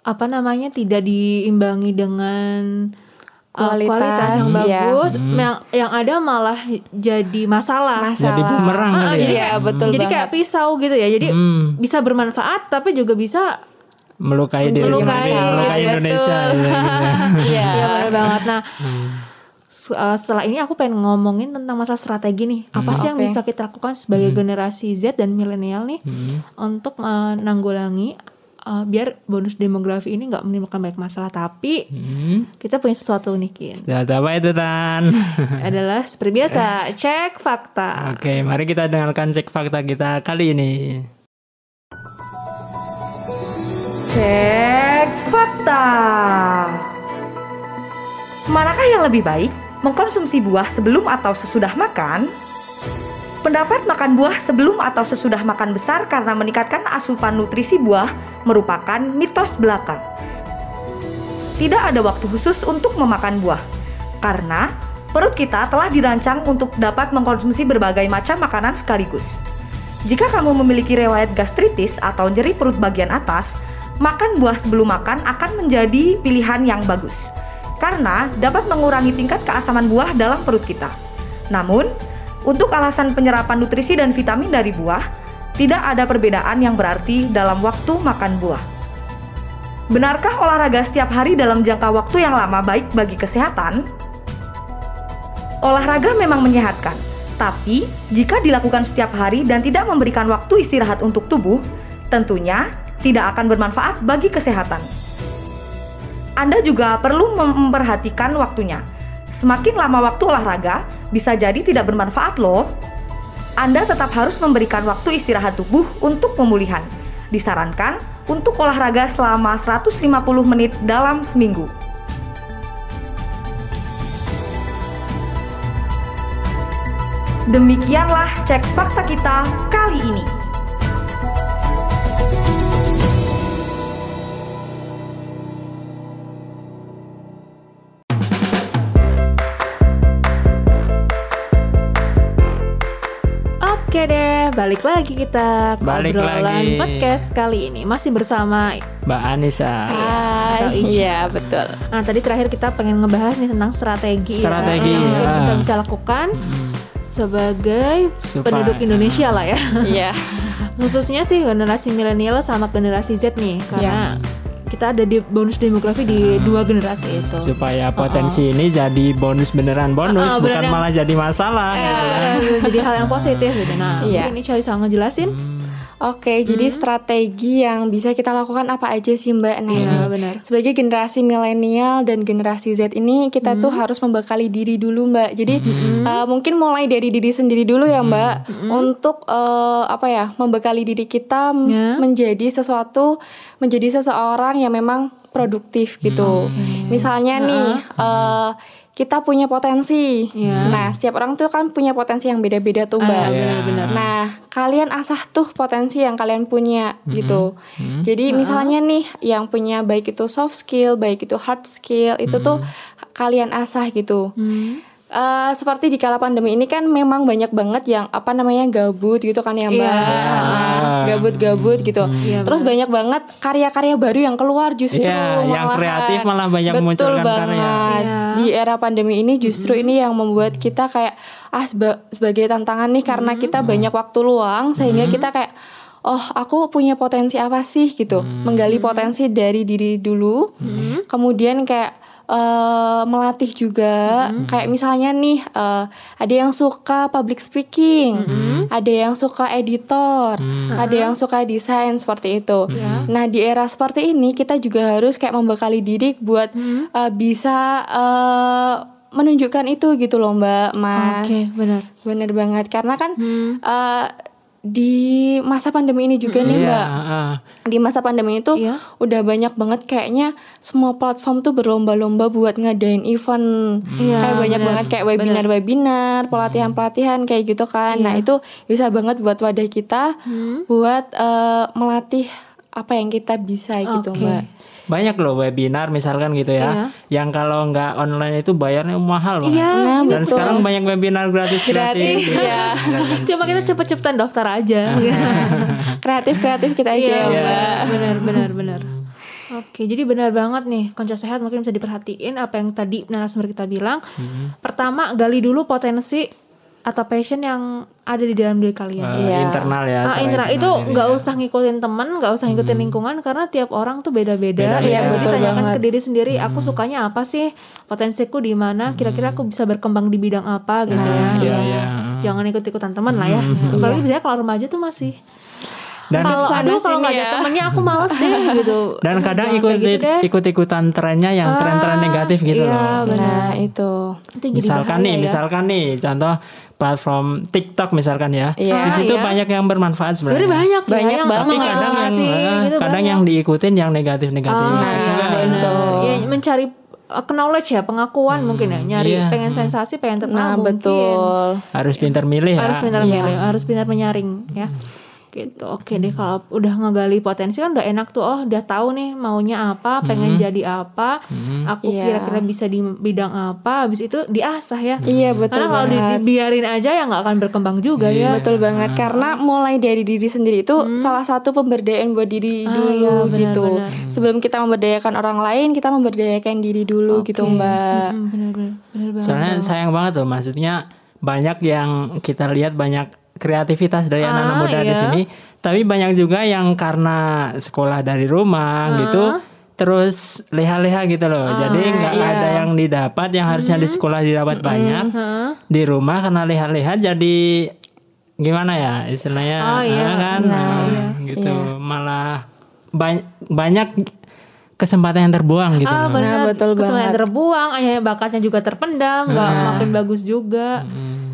Speaker 2: apa namanya tidak diimbangi dengan uh,
Speaker 3: Kualitas,
Speaker 2: kualitas yang
Speaker 3: iya.
Speaker 2: bagus, yang yang ada malah jadi masalah.
Speaker 3: Masalah.
Speaker 1: Jadi bumerang
Speaker 2: Ah,
Speaker 1: ya.
Speaker 3: Iya, betul
Speaker 2: jadi kayak pisau gitu ya. Jadi
Speaker 1: Hmm.
Speaker 2: bisa bermanfaat tapi juga bisa
Speaker 1: melukai diri
Speaker 2: Melukai,
Speaker 1: sendiri, melukai
Speaker 2: betul.
Speaker 1: Indonesia. ya, gitu.
Speaker 3: Iya.
Speaker 2: Iya benar banget. Nah, s- uh, setelah ini aku pengen ngomongin tentang masalah strategi nih. Apa sih yang
Speaker 3: Oke.
Speaker 2: bisa kita lakukan sebagai generasi Z dan milenial nih untuk menanggulangi uh, biar bonus demografi ini nggak menimbulkan banyak masalah. Tapi
Speaker 1: Hmm.
Speaker 2: kita punya sesuatu nih Kin.
Speaker 1: Data apa itu Tan?
Speaker 2: Adalah seperti biasa cek fakta.
Speaker 1: Oke, mari kita dengarkan cek fakta kita kali ini.
Speaker 4: Cek fakta. Manakah yang lebih baik, mengkonsumsi buah sebelum atau sesudah makan? Pendapat makan buah sebelum atau sesudah makan besar karena meningkatkan asupan nutrisi buah merupakan mitos belaka. Tidak ada waktu khusus untuk memakan buah, karena perut kita telah dirancang untuk dapat mengkonsumsi berbagai macam makanan sekaligus. Jika kamu memiliki riwayat gastritis atau nyeri perut bagian atas, makan buah sebelum makan akan menjadi pilihan yang bagus karena dapat mengurangi tingkat keasaman buah dalam perut kita. Namun, untuk alasan penyerapan nutrisi dan vitamin dari buah, tidak ada perbedaan yang berarti dalam waktu makan buah. Benarkah olahraga setiap hari dalam jangka waktu yang lama baik bagi kesehatan? Olahraga memang menyehatkan, tapi jika dilakukan setiap hari dan tidak memberikan waktu istirahat untuk tubuh, tentunya tidak akan bermanfaat bagi kesehatan. Anda juga perlu mem- memperhatikan waktunya. Semakin lama waktu olahraga, bisa jadi tidak bermanfaat loh. Anda tetap harus memberikan waktu istirahat tubuh untuk pemulihan. Disarankan untuk olahraga selama 150 menit dalam seminggu. Demikianlah cek fakta kita kali ini.
Speaker 2: Oke deh, balik lagi kita ke
Speaker 1: Balik
Speaker 2: obrolan
Speaker 1: lagi.
Speaker 2: podcast kali ini masih bersama.
Speaker 1: Mbak Anissa.
Speaker 3: Hai, iya betul.
Speaker 2: Nah tadi terakhir kita pengen ngebahas nih tentang strategi, ya,
Speaker 1: Strategi,
Speaker 2: yang mungkin
Speaker 1: ya.
Speaker 2: kita bisa lakukan sebagai
Speaker 1: Supaya-
Speaker 2: penduduk Indonesia lah ya.
Speaker 3: Iya.
Speaker 2: Khususnya sih generasi milenial sama generasi Z nih, karena kita ada di bonus demografi di dua generasi itu.
Speaker 1: supaya potensi ini jadi bonus beneran bonus
Speaker 2: Uh-uh,
Speaker 1: bukan
Speaker 2: beneran yang-
Speaker 1: malah jadi masalah
Speaker 2: Ya,
Speaker 1: gitu kan.
Speaker 2: jadi hal yang positif gitu. Nah,
Speaker 3: Iya.
Speaker 2: mungkin ini Coy bisa ngejelasin.
Speaker 3: Oke, jadi strategi yang bisa kita lakukan apa aja sih Mbak? Nah,
Speaker 2: Iya,
Speaker 3: ini
Speaker 2: benar.
Speaker 3: sebagai generasi milenial dan generasi Z ini kita tuh harus membekali diri dulu Mbak. Jadi uh, mungkin mulai dari diri sendiri dulu ya Mbak untuk uh, apa ya membekali diri kita
Speaker 2: Ya.
Speaker 3: menjadi sesuatu menjadi seseorang yang memang produktif gitu. Misalnya nih uh, kita punya potensi.
Speaker 2: Ya.
Speaker 3: Nah, setiap orang tuh kan punya potensi yang beda-beda tuh Mbak.
Speaker 2: Ah, benar-benar.
Speaker 3: Nah, kalian asah tuh potensi yang kalian punya gitu. Jadi misalnya nih yang punya baik itu soft skill, baik itu hard skill, itu tuh kalian asah gitu.
Speaker 2: Hmm.
Speaker 3: Eh, seperti di kala pandemi ini kan memang banyak banget yang apa namanya gabut gitu kan ya mbak,
Speaker 2: Iya.
Speaker 3: Nah, gabut-gabut gitu.
Speaker 2: Iya,
Speaker 3: Terus banyak banget karya-karya baru yang keluar justru
Speaker 1: Iya, yang kreatif malah banyak
Speaker 3: Betul
Speaker 1: memunculkan
Speaker 3: banget.
Speaker 1: karya.
Speaker 2: Iya.
Speaker 3: Di era pandemi ini justru ini yang membuat kita kayak ah seba- sebagai tantangan nih karena kita banyak waktu luang sehingga kita kayak oh aku punya potensi apa sih? gitu, menggali potensi dari diri dulu, kemudian kayak eh, melatih juga kayak misalnya nih eh, ada yang suka public speaking, ada yang suka editor, ada yang suka desain seperti itu. Nah di era seperti ini kita juga harus kayak membekali diri buat eh, bisa eh, menunjukkan itu gitu loh Mbak Mas.
Speaker 2: Oke, benar.
Speaker 3: Bener banget karena kan
Speaker 2: Hmm.
Speaker 3: eh, di masa pandemi ini juga nih
Speaker 1: Iya,
Speaker 3: mbak.
Speaker 1: Heeh.
Speaker 3: di masa pandemi itu
Speaker 2: Iya.
Speaker 3: udah banyak banget kayaknya semua platform tuh berlomba-lomba buat ngadain event.
Speaker 2: Iya,
Speaker 3: kayak banyak
Speaker 2: benar,
Speaker 3: banget kayak webinar-webinar pelatihan-pelatihan kayak gitu kan. Nah itu bisa banget buat wadah kita buat eh, melatih apa yang kita bisa gitu
Speaker 2: Oke.
Speaker 3: mbak
Speaker 1: Banyak loh webinar misalkan gitu ya. Yang kalau nggak online itu bayarnya mahal banget.
Speaker 2: Iya,
Speaker 3: Nah,
Speaker 1: Dan
Speaker 3: betul.
Speaker 1: sekarang banyak webinar gratis
Speaker 3: Gratis, iya.
Speaker 2: Cuma kita cepet-cepetan daftar aja.
Speaker 3: kreatif kreatif kita aja
Speaker 2: Iya,
Speaker 3: ya
Speaker 2: benar, benar, benar. Oke, jadi benar banget nih konco sehat mungkin bisa diperhatiin apa yang tadi narasumber kita bilang. Pertama, gali dulu potensi atau passion yang ada di dalam diri kalian.
Speaker 1: Eh,
Speaker 3: Iya.
Speaker 1: internal ya.
Speaker 2: Ah, internal itu nggak
Speaker 1: ya.
Speaker 2: usah ngikutin temen, nggak usah ngikutin lingkungan karena tiap orang tuh beda-beda.
Speaker 3: Iya,
Speaker 2: Jadi
Speaker 3: betul
Speaker 2: tanyakan
Speaker 3: banget.
Speaker 2: ke diri sendiri, aku sukanya apa sih, potensiku di mana, kira-kira aku bisa berkembang di bidang apa gitu ya.
Speaker 1: Iya, iya.
Speaker 2: Jangan ikut-ikutan teman lah ya. Apalagi biasanya kalau remaja tuh masih
Speaker 1: Dan
Speaker 2: kalau aduh kalau nggak ada
Speaker 3: ya.
Speaker 2: temennya aku males deh gitu.
Speaker 1: dan kadang ikut
Speaker 2: gitu deh.
Speaker 1: ikut-ikutan trennya yang tren-tren negatif gitu
Speaker 2: iya,
Speaker 1: loh.
Speaker 2: benar.
Speaker 3: nah itu
Speaker 2: Itu jadi
Speaker 1: Misalkan nih,
Speaker 2: ya.
Speaker 1: misalkan nih contoh platform TikTok misalkan ya.
Speaker 3: Iya.
Speaker 1: Di situ
Speaker 2: iya.
Speaker 1: banyak yang bermanfaat
Speaker 2: Sebenarnya
Speaker 1: sebenarnya.
Speaker 2: banyak, ya,
Speaker 3: Banyak
Speaker 2: yang
Speaker 3: banget.
Speaker 1: Tapi kadang yang
Speaker 2: sih,
Speaker 1: eh,
Speaker 2: gitu
Speaker 1: kadang
Speaker 2: banyak.
Speaker 1: yang diikutin yang negatif-negatif
Speaker 2: Ah,
Speaker 1: gitu
Speaker 3: Nah, betul.
Speaker 2: benar. Ya mencari uh, knowledge ya, pengakuan mungkin ya, nyari
Speaker 1: iya.
Speaker 2: pengen sensasi, pengen terkenal
Speaker 3: nah
Speaker 2: mungkin.
Speaker 3: betul
Speaker 1: Harus pintar milih ya.
Speaker 2: Harus pintar
Speaker 3: Iya.
Speaker 2: milih, harus pintar menyaring ya. Gitu. Oke deh kalau udah ngegali potensi kan udah enak tuh. Oh, udah tahu nih maunya apa, pengen jadi apa. Aku
Speaker 3: Iya.
Speaker 2: kira-kira bisa di bidang apa, habis itu diasah ya.
Speaker 3: iya betul
Speaker 2: Karena kalau dibiarin aja ya nggak akan berkembang juga ya.
Speaker 3: Betul banget karena mulai dari diri sendiri itu salah satu pemberdayaan buat diri
Speaker 2: Ah,
Speaker 3: dulu
Speaker 2: iya, benar,
Speaker 3: gitu.
Speaker 2: benar.
Speaker 3: Sebelum kita memberdayakan orang lain, kita memberdayakan diri dulu gitu, Mbak.
Speaker 2: Hmm, bener-bener, bener banget.
Speaker 1: Soalnya sayang banget tuh maksudnya banyak yang kita lihat banyak kreativitas dari
Speaker 2: Ah,
Speaker 1: anak-anak muda di
Speaker 2: iya.
Speaker 1: sini, tapi banyak juga yang karena sekolah dari rumah
Speaker 2: Ah.
Speaker 1: gitu terus leha-leha gitu loh. Jadi nggak
Speaker 3: iya.
Speaker 1: ada yang didapat yang harusnya di sekolah didapat banyak.
Speaker 2: Heeh.
Speaker 1: Di rumah karena leha-leha jadi gimana ya istilahnya
Speaker 2: Oh, iya.
Speaker 1: ah, kan
Speaker 3: Nah,
Speaker 1: ah,
Speaker 3: iya.
Speaker 1: gitu malah ba- banyak kesempatan yang terbuang gitu
Speaker 2: Ah
Speaker 1: loh.
Speaker 2: benar,
Speaker 3: Nah, betul
Speaker 2: kesempatan
Speaker 3: banget.
Speaker 2: terbuang, akhirnya bakatnya juga terpendam, nggak
Speaker 1: Nah.
Speaker 2: makin bagus juga.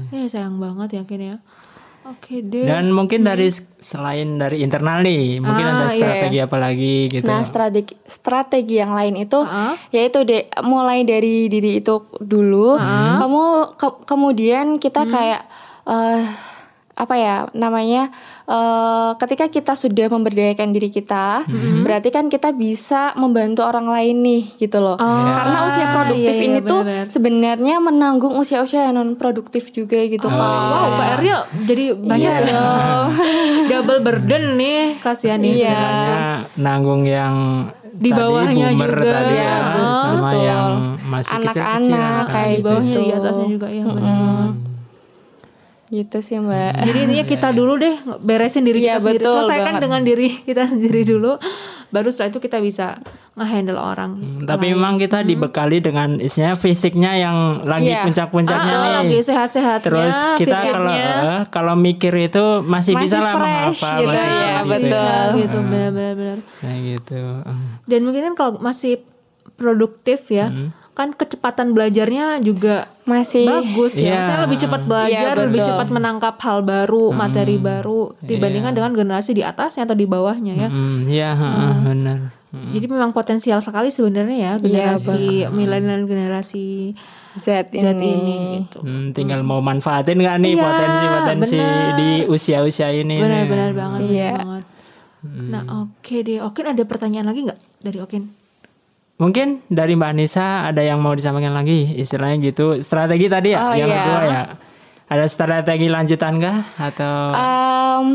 Speaker 2: Ya sayang banget yakin ya. Oke deh.
Speaker 1: Dan mungkin dari selain dari internal nih, mungkin
Speaker 2: Ah,
Speaker 1: ada
Speaker 2: iya.
Speaker 1: strategi apa lagi gitu.
Speaker 3: Nah, strategi strategi yang lain itu
Speaker 2: Ah.
Speaker 3: yaitu deh mulai dari diri itu dulu. Kamu ke- kemudian kita
Speaker 2: Hmm.
Speaker 3: kayak eh, apa ya namanya eh, ketika kita sudah memberdayakan diri kita,
Speaker 2: Hmm.
Speaker 3: berarti kan kita bisa membantu orang lain nih gitu loh.
Speaker 2: Oh,
Speaker 3: Karena usia produktif
Speaker 2: iya, iya,
Speaker 3: ini tuh sebenarnya menanggung usia-usia yang non produktif juga gitu
Speaker 2: Oh,
Speaker 3: kan.
Speaker 2: wow, PR-nya jadi banyak
Speaker 3: Iya
Speaker 2: ya.
Speaker 3: dong.
Speaker 2: Double burden nih, kasihan nih.
Speaker 3: Iya.
Speaker 1: Nanggung yang
Speaker 2: Di
Speaker 1: tadi
Speaker 2: bawahnya
Speaker 1: boomer
Speaker 2: juga,
Speaker 1: tadi
Speaker 2: ya,
Speaker 1: ya,
Speaker 2: betul.
Speaker 1: sama yang masih kecil-kecil
Speaker 3: Anak-anak kayak
Speaker 2: Di bawahnya
Speaker 3: gitu.
Speaker 2: di atasnya juga ya benar banget.
Speaker 3: Gitu sih, Mbak.
Speaker 2: Jadi intinya kita dulu deh beresin diri
Speaker 3: Iya,
Speaker 2: kita sendiri.
Speaker 3: betul
Speaker 2: Selesaikan
Speaker 3: banget.
Speaker 2: dengan diri kita sendiri dulu. Baru setelah itu kita bisa nge-handle orang.
Speaker 1: Hmm, Tapi memang kita dibekali dengan isinya fisiknya yang lagi
Speaker 3: Iya.
Speaker 1: puncak-puncaknya
Speaker 2: Ah,
Speaker 1: nih.
Speaker 2: lagi sehat-sehatnya.
Speaker 1: Terus kita kalau eh, kalau mikir itu masih,
Speaker 3: Masih
Speaker 1: bisa lah
Speaker 3: fresh
Speaker 1: menghafal,
Speaker 3: gitu
Speaker 1: masih
Speaker 3: ya,
Speaker 1: masih
Speaker 3: betul.
Speaker 2: Bisa gitu benar-benar benar.
Speaker 1: Kayak gitu.
Speaker 2: Dan mungkin kan kalau masih produktif ya,
Speaker 1: Hmm.
Speaker 2: Kan kecepatan belajarnya juga
Speaker 3: Masih
Speaker 2: bagus ya.
Speaker 1: Iya.
Speaker 2: Saya lebih cepat belajar,
Speaker 3: Iya,
Speaker 2: lebih cepat menangkap hal baru, materi baru dibandingkan dengan generasi di atasnya atau di bawahnya ya.
Speaker 1: Hmm, iya, heeh, benar. Hmm.
Speaker 2: Jadi memang potensial sekali sebenarnya ya generasi milenial generasi
Speaker 3: Z
Speaker 2: Z ini,
Speaker 3: ini.
Speaker 2: gitu.
Speaker 1: Hmm, tinggal mau manfaatin nggak nih
Speaker 2: Iya,
Speaker 1: potensi-potensi di usia-usia ini?
Speaker 2: Benar-benar banget, benar
Speaker 3: Iya.
Speaker 2: banget. Nah, oke deh. Okin ada pertanyaan lagi nggak dari Okin?
Speaker 1: Mungkin dari Mbak Anissa ada yang mau disampaikan lagi, istilahnya gitu. Strategi tadi ya,
Speaker 3: Oh,
Speaker 1: yang
Speaker 3: iya.
Speaker 1: kedua ya. Ada strategi lanjutan kah atau
Speaker 3: Em,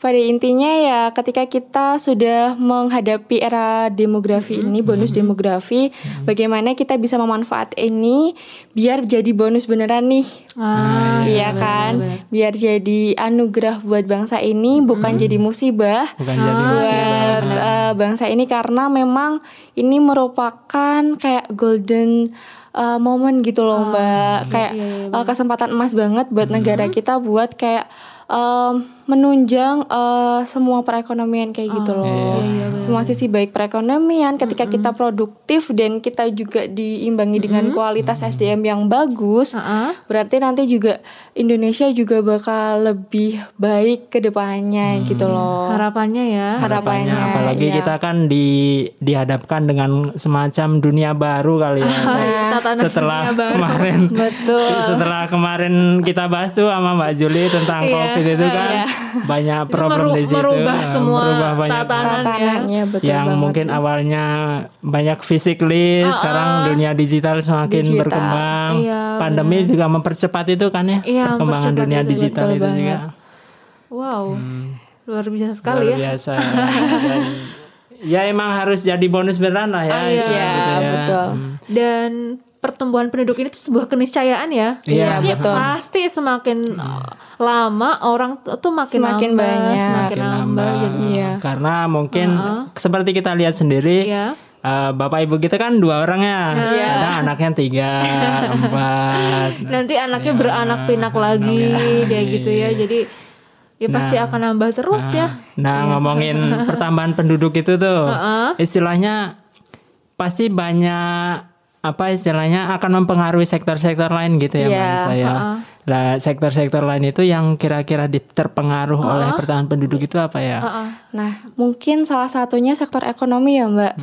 Speaker 3: pada intinya ya ketika kita sudah menghadapi era demografi ini bonus demografi bagaimana kita bisa memanfaat ini biar jadi bonus beneran nih?
Speaker 2: Ah,
Speaker 3: iya kan? biar jadi anugerah buat bangsa ini bukan jadi musibah.
Speaker 1: Bukan jadi
Speaker 2: Ah,
Speaker 1: musibah?
Speaker 3: buat eh, bangsa ini karena memang ini merupakan kayak golden uh, moment gitu loh mbak. kayak uh, kesempatan emas banget buat negara kita buat kayak um, menunjang eh, semua perekonomian kayak gitu loh. semua sisi baik perekonomian ketika kita produktif dan kita juga diimbangi dengan kualitas SDM yang bagus,
Speaker 2: Heeh.
Speaker 3: berarti nanti juga Indonesia juga bakal lebih baik ke depannya gitu loh.
Speaker 2: Harapannya ya.
Speaker 3: Harapannya,
Speaker 1: apalagi
Speaker 3: ya.
Speaker 1: kita kan di dihadapkan dengan semacam dunia baru kali ya
Speaker 2: Tatanan
Speaker 1: setelah
Speaker 2: baru.
Speaker 1: kemarin
Speaker 3: Betul.
Speaker 1: setelah kemarin kita bahas tuh sama Mbak Juli tentang
Speaker 2: Iya,
Speaker 1: covid itu kan
Speaker 3: iya.
Speaker 1: Banyak problem
Speaker 2: meru-
Speaker 1: di situ
Speaker 2: merubah
Speaker 1: eh,
Speaker 2: semua
Speaker 1: merubah banyak
Speaker 2: tatanan.
Speaker 3: Tatanannya betul
Speaker 1: yang
Speaker 3: banget.
Speaker 1: mungkin awalnya banyak physically sekarang dunia digital semakin
Speaker 3: Digital.
Speaker 1: berkembang
Speaker 2: Iya,
Speaker 1: pandemi juga mempercepat itu kan ya
Speaker 2: Iya,
Speaker 1: perkembangan dunia
Speaker 2: itu,
Speaker 1: digital itu juga
Speaker 3: banget.
Speaker 2: Wow. Luar biasa sekali
Speaker 1: luar
Speaker 2: ya.
Speaker 1: biasa Dan ya emang harus jadi bonus beneran lah ya
Speaker 2: Ah, iya.
Speaker 1: istilah
Speaker 3: Iya,
Speaker 1: gitu ya.
Speaker 3: betul.
Speaker 1: Hmm.
Speaker 2: Dan pertumbuhan penduduk ini tuh sebuah keniscayaan ya.
Speaker 1: Iya,
Speaker 2: Maksudnya
Speaker 3: betul.
Speaker 2: Pasti semakin uh, lama orang tuh makin
Speaker 3: Semakin
Speaker 2: nambah,
Speaker 3: banyak.
Speaker 2: semakin
Speaker 1: Makin
Speaker 2: nambah.
Speaker 1: nambah.
Speaker 2: Jadi,
Speaker 3: Iya.
Speaker 1: karena mungkin seperti kita lihat sendiri
Speaker 2: Iya.
Speaker 1: eh, bapak ibu kita kan dua orang ya kadang anaknya tiga empat
Speaker 2: Nanti anaknya beranak pinak lagi kayak gitu ya. Jadi ya pasti
Speaker 1: Nah.
Speaker 2: akan nambah terus ya.
Speaker 1: Nah, ngomongin pertambahan penduduk itu tuh, istilahnya pasti banyak apa istilahnya akan mempengaruhi sektor-sektor lain gitu ya
Speaker 3: Iya,
Speaker 1: menurut saya. Lah sektor-sektor lain itu yang kira-kira terpengaruh oleh pertambahan penduduk itu apa ya?
Speaker 3: Nah, mungkin salah satunya sektor ekonomi ya, Mbak.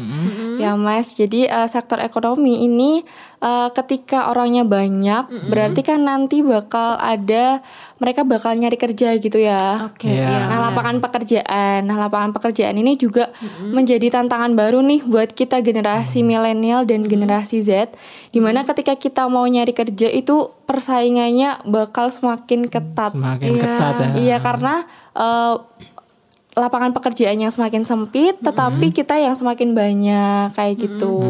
Speaker 3: Ya, Mas. Jadi eh, sektor ekonomi ini eh, ketika orangnya banyak, berarti kan nanti bakal ada mereka bakal nyari kerja gitu ya.
Speaker 2: Oke.
Speaker 1: Iya.
Speaker 2: iya.
Speaker 3: Nah, lapangan pekerjaan. Nah, lapangan pekerjaan ini juga menjadi tantangan baru nih buat kita generasi milenial dan generasi Z. Di mana ketika kita mau nyari kerja itu persaingannya bakal semakin ketat.
Speaker 1: Semakin ketat ya.
Speaker 3: Iya, karena eh, lapangan pekerjaan yang semakin sempit, tetapi kita yang semakin banyak kayak gitu.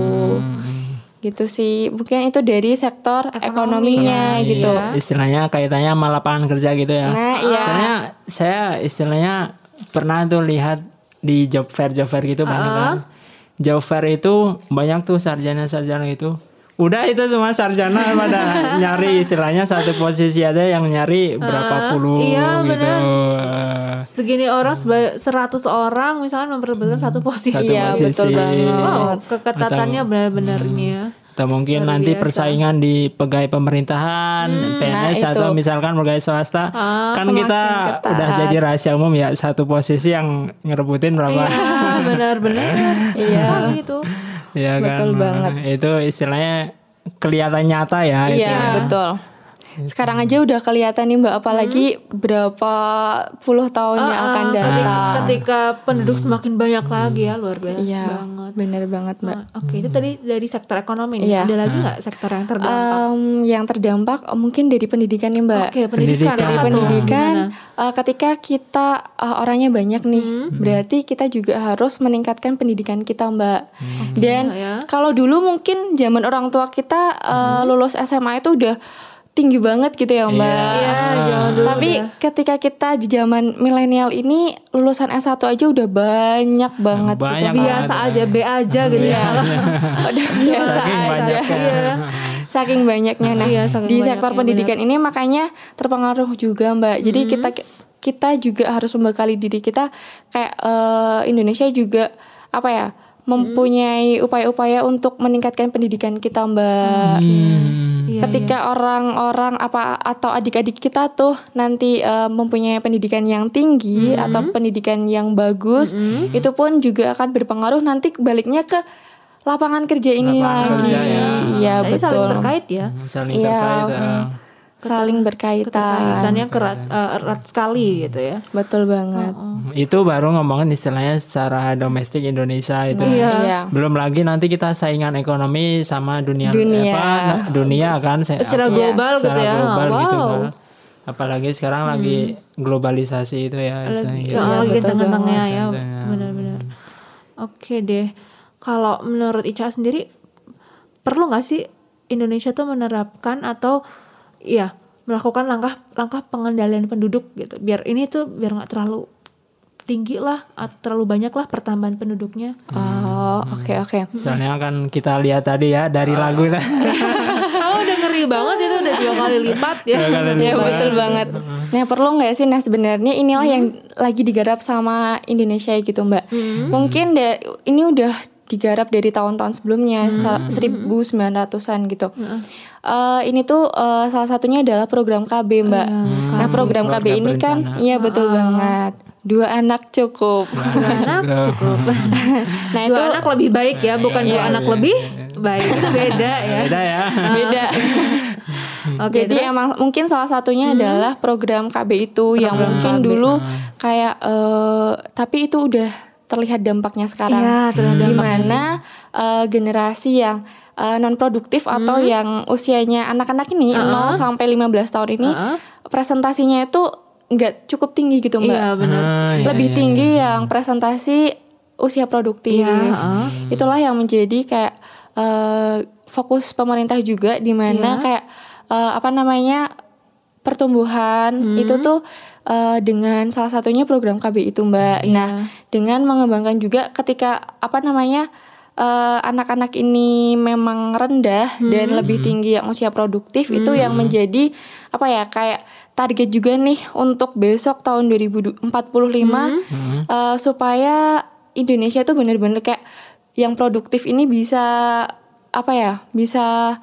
Speaker 3: Gitu sih. Mungkin itu dari sektor ekonominya
Speaker 1: Iya,
Speaker 3: gitu.
Speaker 1: Istilahnya kaitannya sama lapangan kerja gitu ya.
Speaker 3: Nah, iya.
Speaker 1: Soalnya saya istilahnya pernah tuh lihat di job fair job fair gitu banyak kan. Job fair itu banyak tuh sarjana-sarjana itu. Udah itu semua sarjana pada nyari istilahnya satu posisi ada yang nyari berapa puluh
Speaker 2: iya,
Speaker 1: gitu.
Speaker 2: bener.
Speaker 1: Eh,
Speaker 2: Segini orang 100 orang misalnya memperebutkan satu posisi.
Speaker 1: Satu posisi.
Speaker 3: betul banget.
Speaker 2: Wow, keketatannya benar-benar ini ya.
Speaker 1: Atau mungkin nanti persaingan di pegawai pemerintahan, PNS
Speaker 3: nah
Speaker 1: atau
Speaker 3: itu.
Speaker 1: misalkan pegawai swasta. kan
Speaker 3: semakin
Speaker 1: kita
Speaker 3: ketat.
Speaker 1: udah jadi rahasia umum ya satu posisi yang ngerebutin berapa.
Speaker 2: Iya, benar-benar.
Speaker 3: Iya.
Speaker 2: Sekali itu.
Speaker 1: Iya kan.
Speaker 3: Betul banget.
Speaker 1: Itu istilahnya kelihatan nyata ya. itu
Speaker 3: Iya,
Speaker 1: ya.
Speaker 3: betul. Sekarang aja udah kelihatan nih Mbak, apalagi berapa puluh tahun yang akan
Speaker 2: Ketika,
Speaker 3: datang.
Speaker 2: ketika penduduk semakin banyak lagi ya luar biasa
Speaker 3: Iya,
Speaker 2: banget.
Speaker 3: bener banget Mbak.
Speaker 2: Nah, Oke, itu tadi dari sektor ekonomi nih.
Speaker 3: Iya.
Speaker 2: Ada lagi nggak sektor yang terdampak?
Speaker 3: Em, yang terdampak eh, mungkin dari pendidikan nih Mbak.
Speaker 2: Oke, pendidikan.
Speaker 1: Pendidikan.
Speaker 3: Dari pendidikan,
Speaker 2: Gimana?
Speaker 3: eh, ketika kita eh, orangnya banyak nih, berarti kita juga harus meningkatkan pendidikan kita Mbak. Dan
Speaker 2: ya.
Speaker 3: kalau dulu mungkin zaman orang tua kita eh, lulus SMA itu udah tinggi banget gitu ya Mbak.
Speaker 2: Iya, jangan dulu
Speaker 3: Tapi
Speaker 2: dah.
Speaker 3: ketika kita di zaman milenial ini lulusan S1 aja udah banyak banget
Speaker 1: Banyak
Speaker 3: gitu.
Speaker 2: biasa aja, B aja gitu ya.
Speaker 3: udah biasa
Speaker 1: Saking
Speaker 3: aja.
Speaker 1: banyaknya.
Speaker 2: Iya.
Speaker 3: Saking banyaknya nah
Speaker 2: Iya, saking
Speaker 3: di sektor pendidikan ini makanya terpengaruh juga Mbak. Jadi kita kita juga harus membekali diri kita kayak eh, Indonesia juga apa ya mempunyai upaya-upaya untuk meningkatkan pendidikan kita Mbak.
Speaker 1: Hmm.
Speaker 2: Iya,
Speaker 3: Ketika orang-orang apa atau adik-adik kita tuh nanti eh, mempunyai pendidikan yang tinggi atau pendidikan yang bagus, itu pun juga akan berpengaruh nanti baliknya ke lapangan kerja ini
Speaker 1: Lapangan
Speaker 3: lagi.
Speaker 1: kerja, ya.
Speaker 3: Iya betul.
Speaker 2: saling terkait ya.
Speaker 1: Saling
Speaker 3: Iya.
Speaker 1: terkait. ya.
Speaker 3: Saling berkaitan.
Speaker 2: Keterkaitannya kerat, eh, erat sekali gitu ya.
Speaker 3: Betul banget.
Speaker 1: Itu baru ngomongin istilahnya secara domestik Indonesia itu.
Speaker 3: Iya.
Speaker 1: Belum lagi nanti kita saingan ekonomi sama dunia
Speaker 3: Dunia.
Speaker 1: apa dunia kan se-
Speaker 2: Secara
Speaker 1: apa,
Speaker 2: global gitu
Speaker 1: secara
Speaker 2: ya.
Speaker 1: global
Speaker 2: wow.
Speaker 1: gitu kan. Apalagi sekarang lagi globalisasi itu ya. istilahnya gitu.
Speaker 2: Ya,
Speaker 3: Iya,
Speaker 2: lagi
Speaker 3: betul
Speaker 2: tengah-tengahnya ya. Benar-benar. Oke deh. Kalau menurut Ica sendiri perlu nggak sih Indonesia tuh menerapkan atau ya melakukan langkah-langkah pengendalian penduduk gitu biar ini tuh biar nggak terlalu tinggi lah atau terlalu banyak lah pertambahan penduduknya
Speaker 3: Oh, oke oke.
Speaker 1: Soalnya kan kita lihat tadi ya dari lagu
Speaker 2: oh udah ngeri banget itu udah dua kali lipat ya.
Speaker 1: Dua kali
Speaker 3: Ya
Speaker 1: lipat.
Speaker 3: betul banget. Nah perlu nggak sih? Nah sebenarnya inilah yang lagi digarap sama Indonesia gitu Mbak. Mungkin da- ini udah digarap dari tahun-tahun sebelumnya, sa- 1900-an gitu. Eh, ini tuh eh, salah satunya adalah program KB Mbak. nah program KB
Speaker 1: Keluarga
Speaker 3: ini kan, iya betul banget. Dua anak cukup.
Speaker 2: Dua anak cukup.
Speaker 3: nah
Speaker 2: dua
Speaker 3: itu
Speaker 2: anak lebih baik ya, bukan dua anak lebih baik. Itu beda ya.
Speaker 1: Beda ya.
Speaker 3: beda.
Speaker 2: Oke,
Speaker 3: Jadi
Speaker 2: terus?
Speaker 3: emang mungkin salah satunya adalah program KB itu yang mungkin dulu kayak eh, tapi itu udah terlihat dampaknya sekarang.
Speaker 2: Iya, terlihat
Speaker 3: Di
Speaker 2: dampaknya
Speaker 3: mana eh, generasi yang non produktif atau yang usianya anak-anak ini 0 sampai 15 tahun ini presentasinya itu nggak cukup tinggi gitu, Mbak.
Speaker 2: Iya benar.
Speaker 1: Ah, iya,
Speaker 3: Lebih
Speaker 1: iya,
Speaker 3: tinggi yang presentasi usia produktif.
Speaker 2: Iya, heeh.
Speaker 3: Itulah yang menjadi kayak eh, fokus pemerintah juga di mana
Speaker 2: Iya.
Speaker 3: kayak eh, apa namanya pertumbuhan
Speaker 2: Hmm.
Speaker 3: itu tuh eh, dengan salah satunya program KB itu Mbak.
Speaker 2: Iya.
Speaker 3: Nah, dengan mengembangkan juga ketika apa namanya eh, anak-anak ini memang rendah
Speaker 2: Hmm.
Speaker 3: dan lebih tinggi yang usia produktif itu yang menjadi apa ya kayak target juga nih untuk besok tahun 2045
Speaker 2: Hmm.
Speaker 3: eh, supaya Indonesia tuh bener-bener kayak yang produktif ini bisa apa ya bisa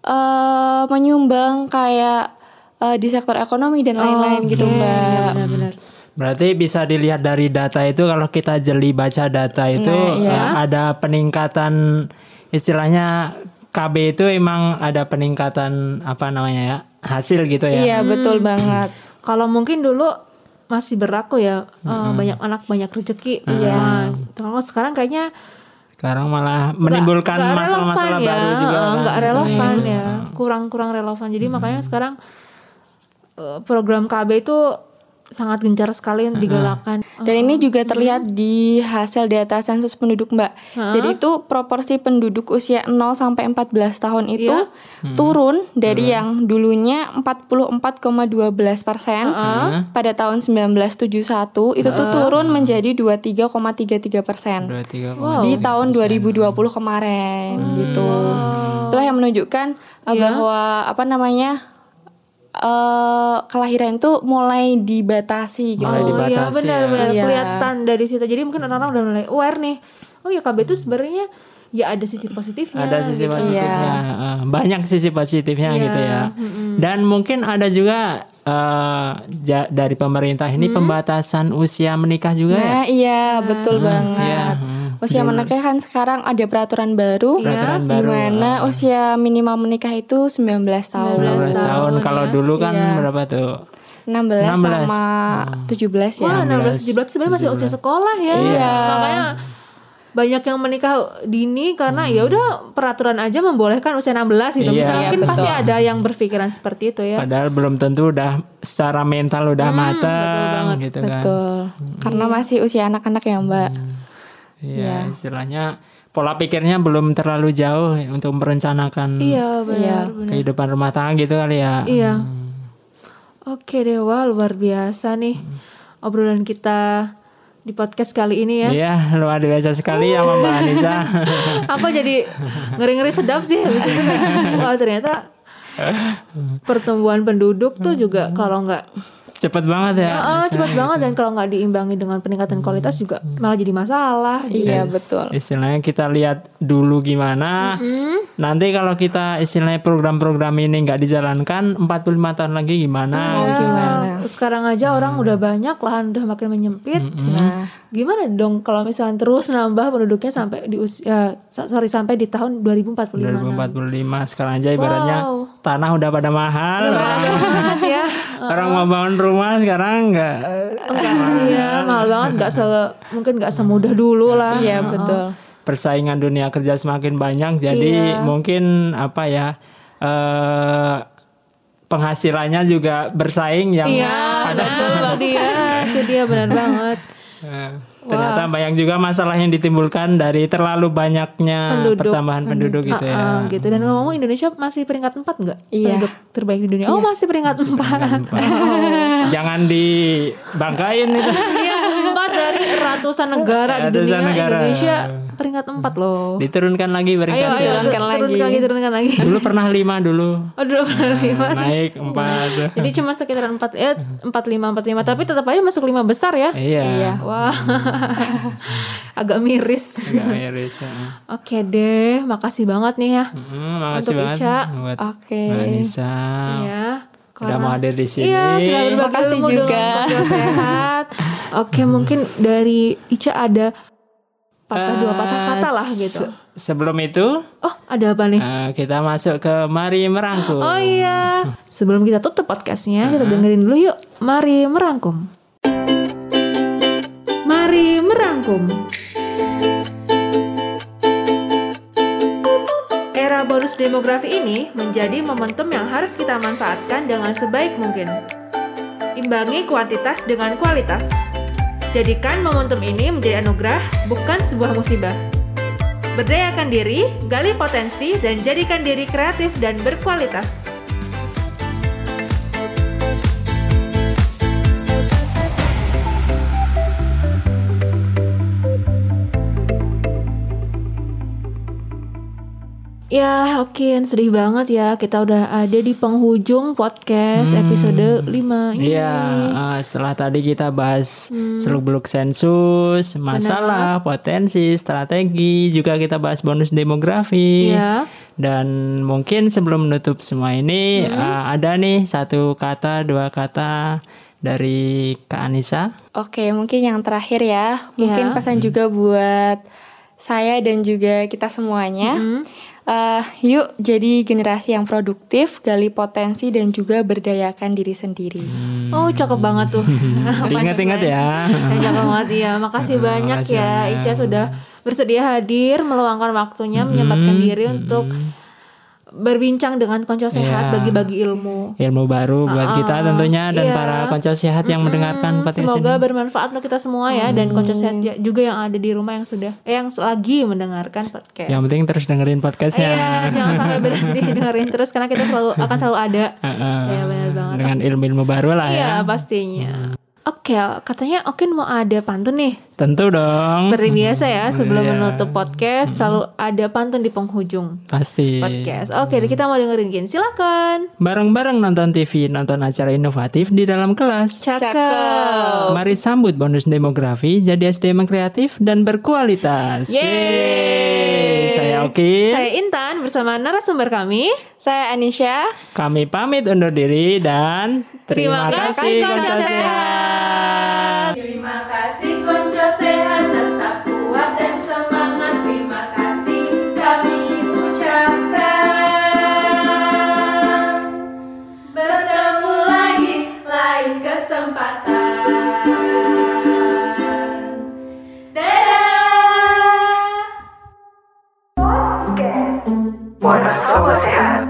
Speaker 3: eh menyumbang kayak eh, di sektor ekonomi dan lain-lain gitu
Speaker 2: Oke,
Speaker 3: mbak.
Speaker 2: iya, Benar-benar.
Speaker 1: Berarti bisa dilihat dari data itu kalau kita jeli baca data itu
Speaker 3: Nah, iya.
Speaker 1: eh, ada peningkatan istilahnya KB itu emang ada peningkatan apa namanya ya hasil gitu ya.
Speaker 3: Iya betul banget.
Speaker 2: Kalau mungkin dulu masih berlaku ya eh, banyak anak banyak rezeki. Iya. Terus sekarang kayaknya
Speaker 1: Sekarang malah menimbulkan masalah-masalah
Speaker 2: relevan
Speaker 1: baru juga
Speaker 2: nggak
Speaker 1: misalnya
Speaker 2: relevan
Speaker 1: itu.
Speaker 2: ya kurang-kurang relevan jadi makanya sekarang program KB itu sangat gencar sekali digalakkan
Speaker 3: Dan ini juga terlihat di hasil data sensus penduduk mbak. Jadi itu proporsi penduduk usia 0 sampai 14 tahun itu
Speaker 2: Iya.
Speaker 3: turun dari yang dulunya 44,12 persen pada tahun 1971 itu tuh turun menjadi 23,33 persen.
Speaker 1: Dua, tiga,
Speaker 3: di tahun 2020 kemarin gitu. Itulah yang menunjukkan uh, bahwa apa namanya eh kelahiran itu mulai dibatasi gitu.
Speaker 1: Mulai
Speaker 2: oh iya
Speaker 1: dibatasi
Speaker 2: benar-benar
Speaker 3: ya.
Speaker 2: kelihatan dari situ. Jadi mungkin orang-orang udah mulai aware nih. Oh ya KB itu sebenarnya ya ada sisi positifnya
Speaker 1: ada sisi
Speaker 2: gitu.
Speaker 1: positifnya. Eh, banyak sisi positifnya
Speaker 2: Iya,
Speaker 1: gitu ya. Dan mungkin ada juga eh, ja- dari pemerintah ini pembatasan usia menikah juga ya?
Speaker 3: Nah, iya betul banget.
Speaker 1: iya, hmm.
Speaker 3: Usia menikah kan sekarang ada peraturan baru
Speaker 1: Peraturan
Speaker 3: di
Speaker 1: baru,
Speaker 3: mana usia minimal menikah itu 19 tahun.
Speaker 1: 19 tahun kalau dulu kan
Speaker 3: Iya.
Speaker 1: berapa tuh
Speaker 3: 16,
Speaker 1: 16.
Speaker 3: sama 17 ya.
Speaker 2: Wah, 16 17 itu sebenarnya masih usia sekolah ya.
Speaker 3: Iya.
Speaker 2: Makanya banyak yang menikah dini karena ya udah peraturan aja membolehkan usia 16 gitu.
Speaker 1: Iya.
Speaker 2: Misalnya
Speaker 3: Iya,
Speaker 2: mungkin pasti
Speaker 3: betul.
Speaker 2: ada yang berpikiran seperti itu ya.
Speaker 1: padahal belum tentu udah secara mental udah matang gitu kan
Speaker 3: Betul. Karena masih usia anak-anak ya, Mbak.
Speaker 1: Iya, istilahnya pola pikirnya belum terlalu jauh untuk merencanakan
Speaker 2: Iya, benar.
Speaker 3: Iya.
Speaker 2: benar.
Speaker 1: kehidupan rumah tangga gitu kali ya.
Speaker 2: Iya. Oke Dewa, luar biasa nih obrolan kita di podcast kali ini ya.
Speaker 1: Iya, luar biasa sekali ya Mbak Anissa.
Speaker 2: Apa jadi ngeri-ngeri sedap sih habis itu Wah, ternyata pertumbuhan penduduk tuh juga kalau nggak
Speaker 1: Cepet banget ya.
Speaker 2: Oh, cepat banget dan kalau nggak diimbangi dengan peningkatan kualitas juga malah jadi masalah.
Speaker 3: Iya, betul.
Speaker 1: Istilahnya kita lihat dulu gimana. Nanti kalau kita istilahnya program-program ini nggak dijalankan 45 tahun lagi gimana gitu.
Speaker 3: Gimana?
Speaker 2: Sekarang aja orang udah banyak lahan udah makin menyempit.
Speaker 3: Nah,
Speaker 2: Gimana dong kalau misalnya terus nambah penduduknya sampai di usia so- sorry sampai di tahun 2045 nanti.
Speaker 1: 2045 sekarang aja ibaratnya
Speaker 2: Wow.
Speaker 1: tanah udah pada mahal.
Speaker 2: ya.
Speaker 1: Orang mau bangun rumah sekarang nggak
Speaker 2: Enggak, iya, mahal banget nggak se mungkin nggak semudah dulu lah.
Speaker 3: iya betul.
Speaker 1: persaingan dunia kerja semakin banyak jadi
Speaker 2: Iya.
Speaker 1: mungkin apa ya eh penghasilannya juga bersaing yang
Speaker 2: Iya, betul dia, itu dia benar banget.
Speaker 1: Eh, ternyata banyak juga masalah yang ditimbulkan dari terlalu banyaknya
Speaker 2: Penduduk.
Speaker 1: pertambahan penduduk gitu ya.
Speaker 2: Ah, gitu dan ngomong Indonesia masih peringkat 4 enggak?
Speaker 3: Iya.
Speaker 2: Penduduk terbaik di dunia. Oh, masih peringkat 4.
Speaker 1: Jangan dibanggain itu.
Speaker 2: Iya, 4 ya dari ratusan negara di
Speaker 1: Ratusan
Speaker 2: dunia
Speaker 1: negara.
Speaker 2: Indonesia peringkat empat loh.
Speaker 1: Diturunkan lagi
Speaker 2: Ayo,
Speaker 1: peringkat.
Speaker 2: ayo,
Speaker 3: Turunkan
Speaker 2: turun-
Speaker 3: lagi.
Speaker 2: turunkan lagi, turunkan lagi.
Speaker 1: Dulu pernah lima dulu.
Speaker 2: Oh, dulu pernah lima.
Speaker 1: Nah, naik empat.
Speaker 2: Jadi cuma sekitaran empat, ya empat lima, empat lima. Tapi tetap aja masuk lima besar ya.
Speaker 1: Iya.
Speaker 2: Wah, agak miris.
Speaker 1: Agak miris. ya.
Speaker 2: Oke deh, makasih banget nih ya.
Speaker 1: Mm, makasih
Speaker 2: Untuk
Speaker 1: banget
Speaker 2: Ica.
Speaker 1: buat
Speaker 3: Oke.
Speaker 1: Nisa.
Speaker 2: Ya.
Speaker 1: Udah mau hadir di sini.
Speaker 2: Iya, sudah berbagi ilmu
Speaker 3: juga.
Speaker 2: sehat. Oke, mungkin dari Ica ada patah dua patah kata lah
Speaker 1: Eh,
Speaker 2: gitu.
Speaker 1: se- sebelum itu
Speaker 2: Oh, ada apa nih?
Speaker 1: eh, kita masuk ke Mari Merangkum.
Speaker 2: Oh iya, sebelum kita tutup podcastnya, kita dengerin dulu yuk. Mari merangkum. Mari merangkum. Era bonus demografi ini menjadi momentum yang harus kita manfaatkan dengan sebaik mungkin. Imbangi kuantitas dengan kualitas. Jadikan momentum ini menjadi anugerah, bukan sebuah musibah. Berdayakan diri, gali potensi, dan jadikan diri kreatif dan berkualitas. Ya, oke, sedih banget ya. Kita udah ada di penghujung podcast episode 5 ini.
Speaker 1: Iya, eh, setelah tadi kita bahas seluk-beluk sensus, masalah, potensi, strategi, juga kita bahas bonus demografi.
Speaker 2: Iya.
Speaker 1: Dan mungkin sebelum menutup semua ini eh, ada nih satu kata, dua kata dari Kak Anissa.
Speaker 3: Oke, mungkin yang terakhir ya. Mungkin
Speaker 2: Ya.
Speaker 3: pesan juga buat saya dan juga kita semuanya. Eh, yuk jadi generasi yang produktif, gali potensi dan juga berdayakan diri sendiri.
Speaker 2: Oh, cakep banget tuh.
Speaker 1: Ingat-ingat ya.
Speaker 2: Ya, cakep banget ya. Makasih banyak
Speaker 1: makasih
Speaker 2: ya
Speaker 1: banyak.
Speaker 2: Ica sudah bersedia hadir meluangkan waktunya menyempatkan diri untuk berbincang dengan konco sehat,
Speaker 1: Iya.
Speaker 2: bagi-bagi ilmu.
Speaker 1: Ilmu baru buat kita tentunya dan
Speaker 2: iya.
Speaker 1: para konco sehat yang mendengarkan podcast
Speaker 2: Semoga
Speaker 1: ini.
Speaker 2: bermanfaat untuk kita semua ya dan konco sehat ya- juga yang ada di rumah yang sudah eh yang lagi mendengarkan podcast.
Speaker 1: Yang penting terus dengerin podcastnya.
Speaker 2: Iya, jangan sampai berhenti dengerin terus karena kita selalu akan selalu ada.
Speaker 1: Heeh.
Speaker 2: Iya, benar banget.
Speaker 1: Dengan ilmu-ilmu baru lah ya.
Speaker 2: Iya, pastinya. Oke, katanya Okin mau ada pantun nih.
Speaker 1: Tentu dong.
Speaker 2: Seperti biasa ya, sebelum
Speaker 1: Iya.
Speaker 2: menutup podcast selalu ada pantun di penghujung
Speaker 1: Pasti.
Speaker 2: podcast. Oke, kita mau dengerin Gin. Silakan.
Speaker 1: Bareng-bareng nonton TV, nonton acara inovatif di dalam kelas.
Speaker 2: Cakep.
Speaker 1: Mari sambut bonus demografi jadi SDM yang kreatif dan berkualitas.
Speaker 2: Yeay.
Speaker 1: Saya Oki.
Speaker 2: Saya Intan bersama narasumber kami.
Speaker 3: Saya Anisha.
Speaker 1: Kami pamit undur diri dan
Speaker 2: Terima
Speaker 1: terima,
Speaker 2: kasih,
Speaker 1: kasih
Speaker 2: Konco
Speaker 1: Konco
Speaker 2: Sehat.
Speaker 1: Sehat.
Speaker 5: Terima kasih konco sehat tetap kuat dan semangat Terima kasih kami ucapkan Bertemu lagi lain kesempatan Buenos somos, Herr.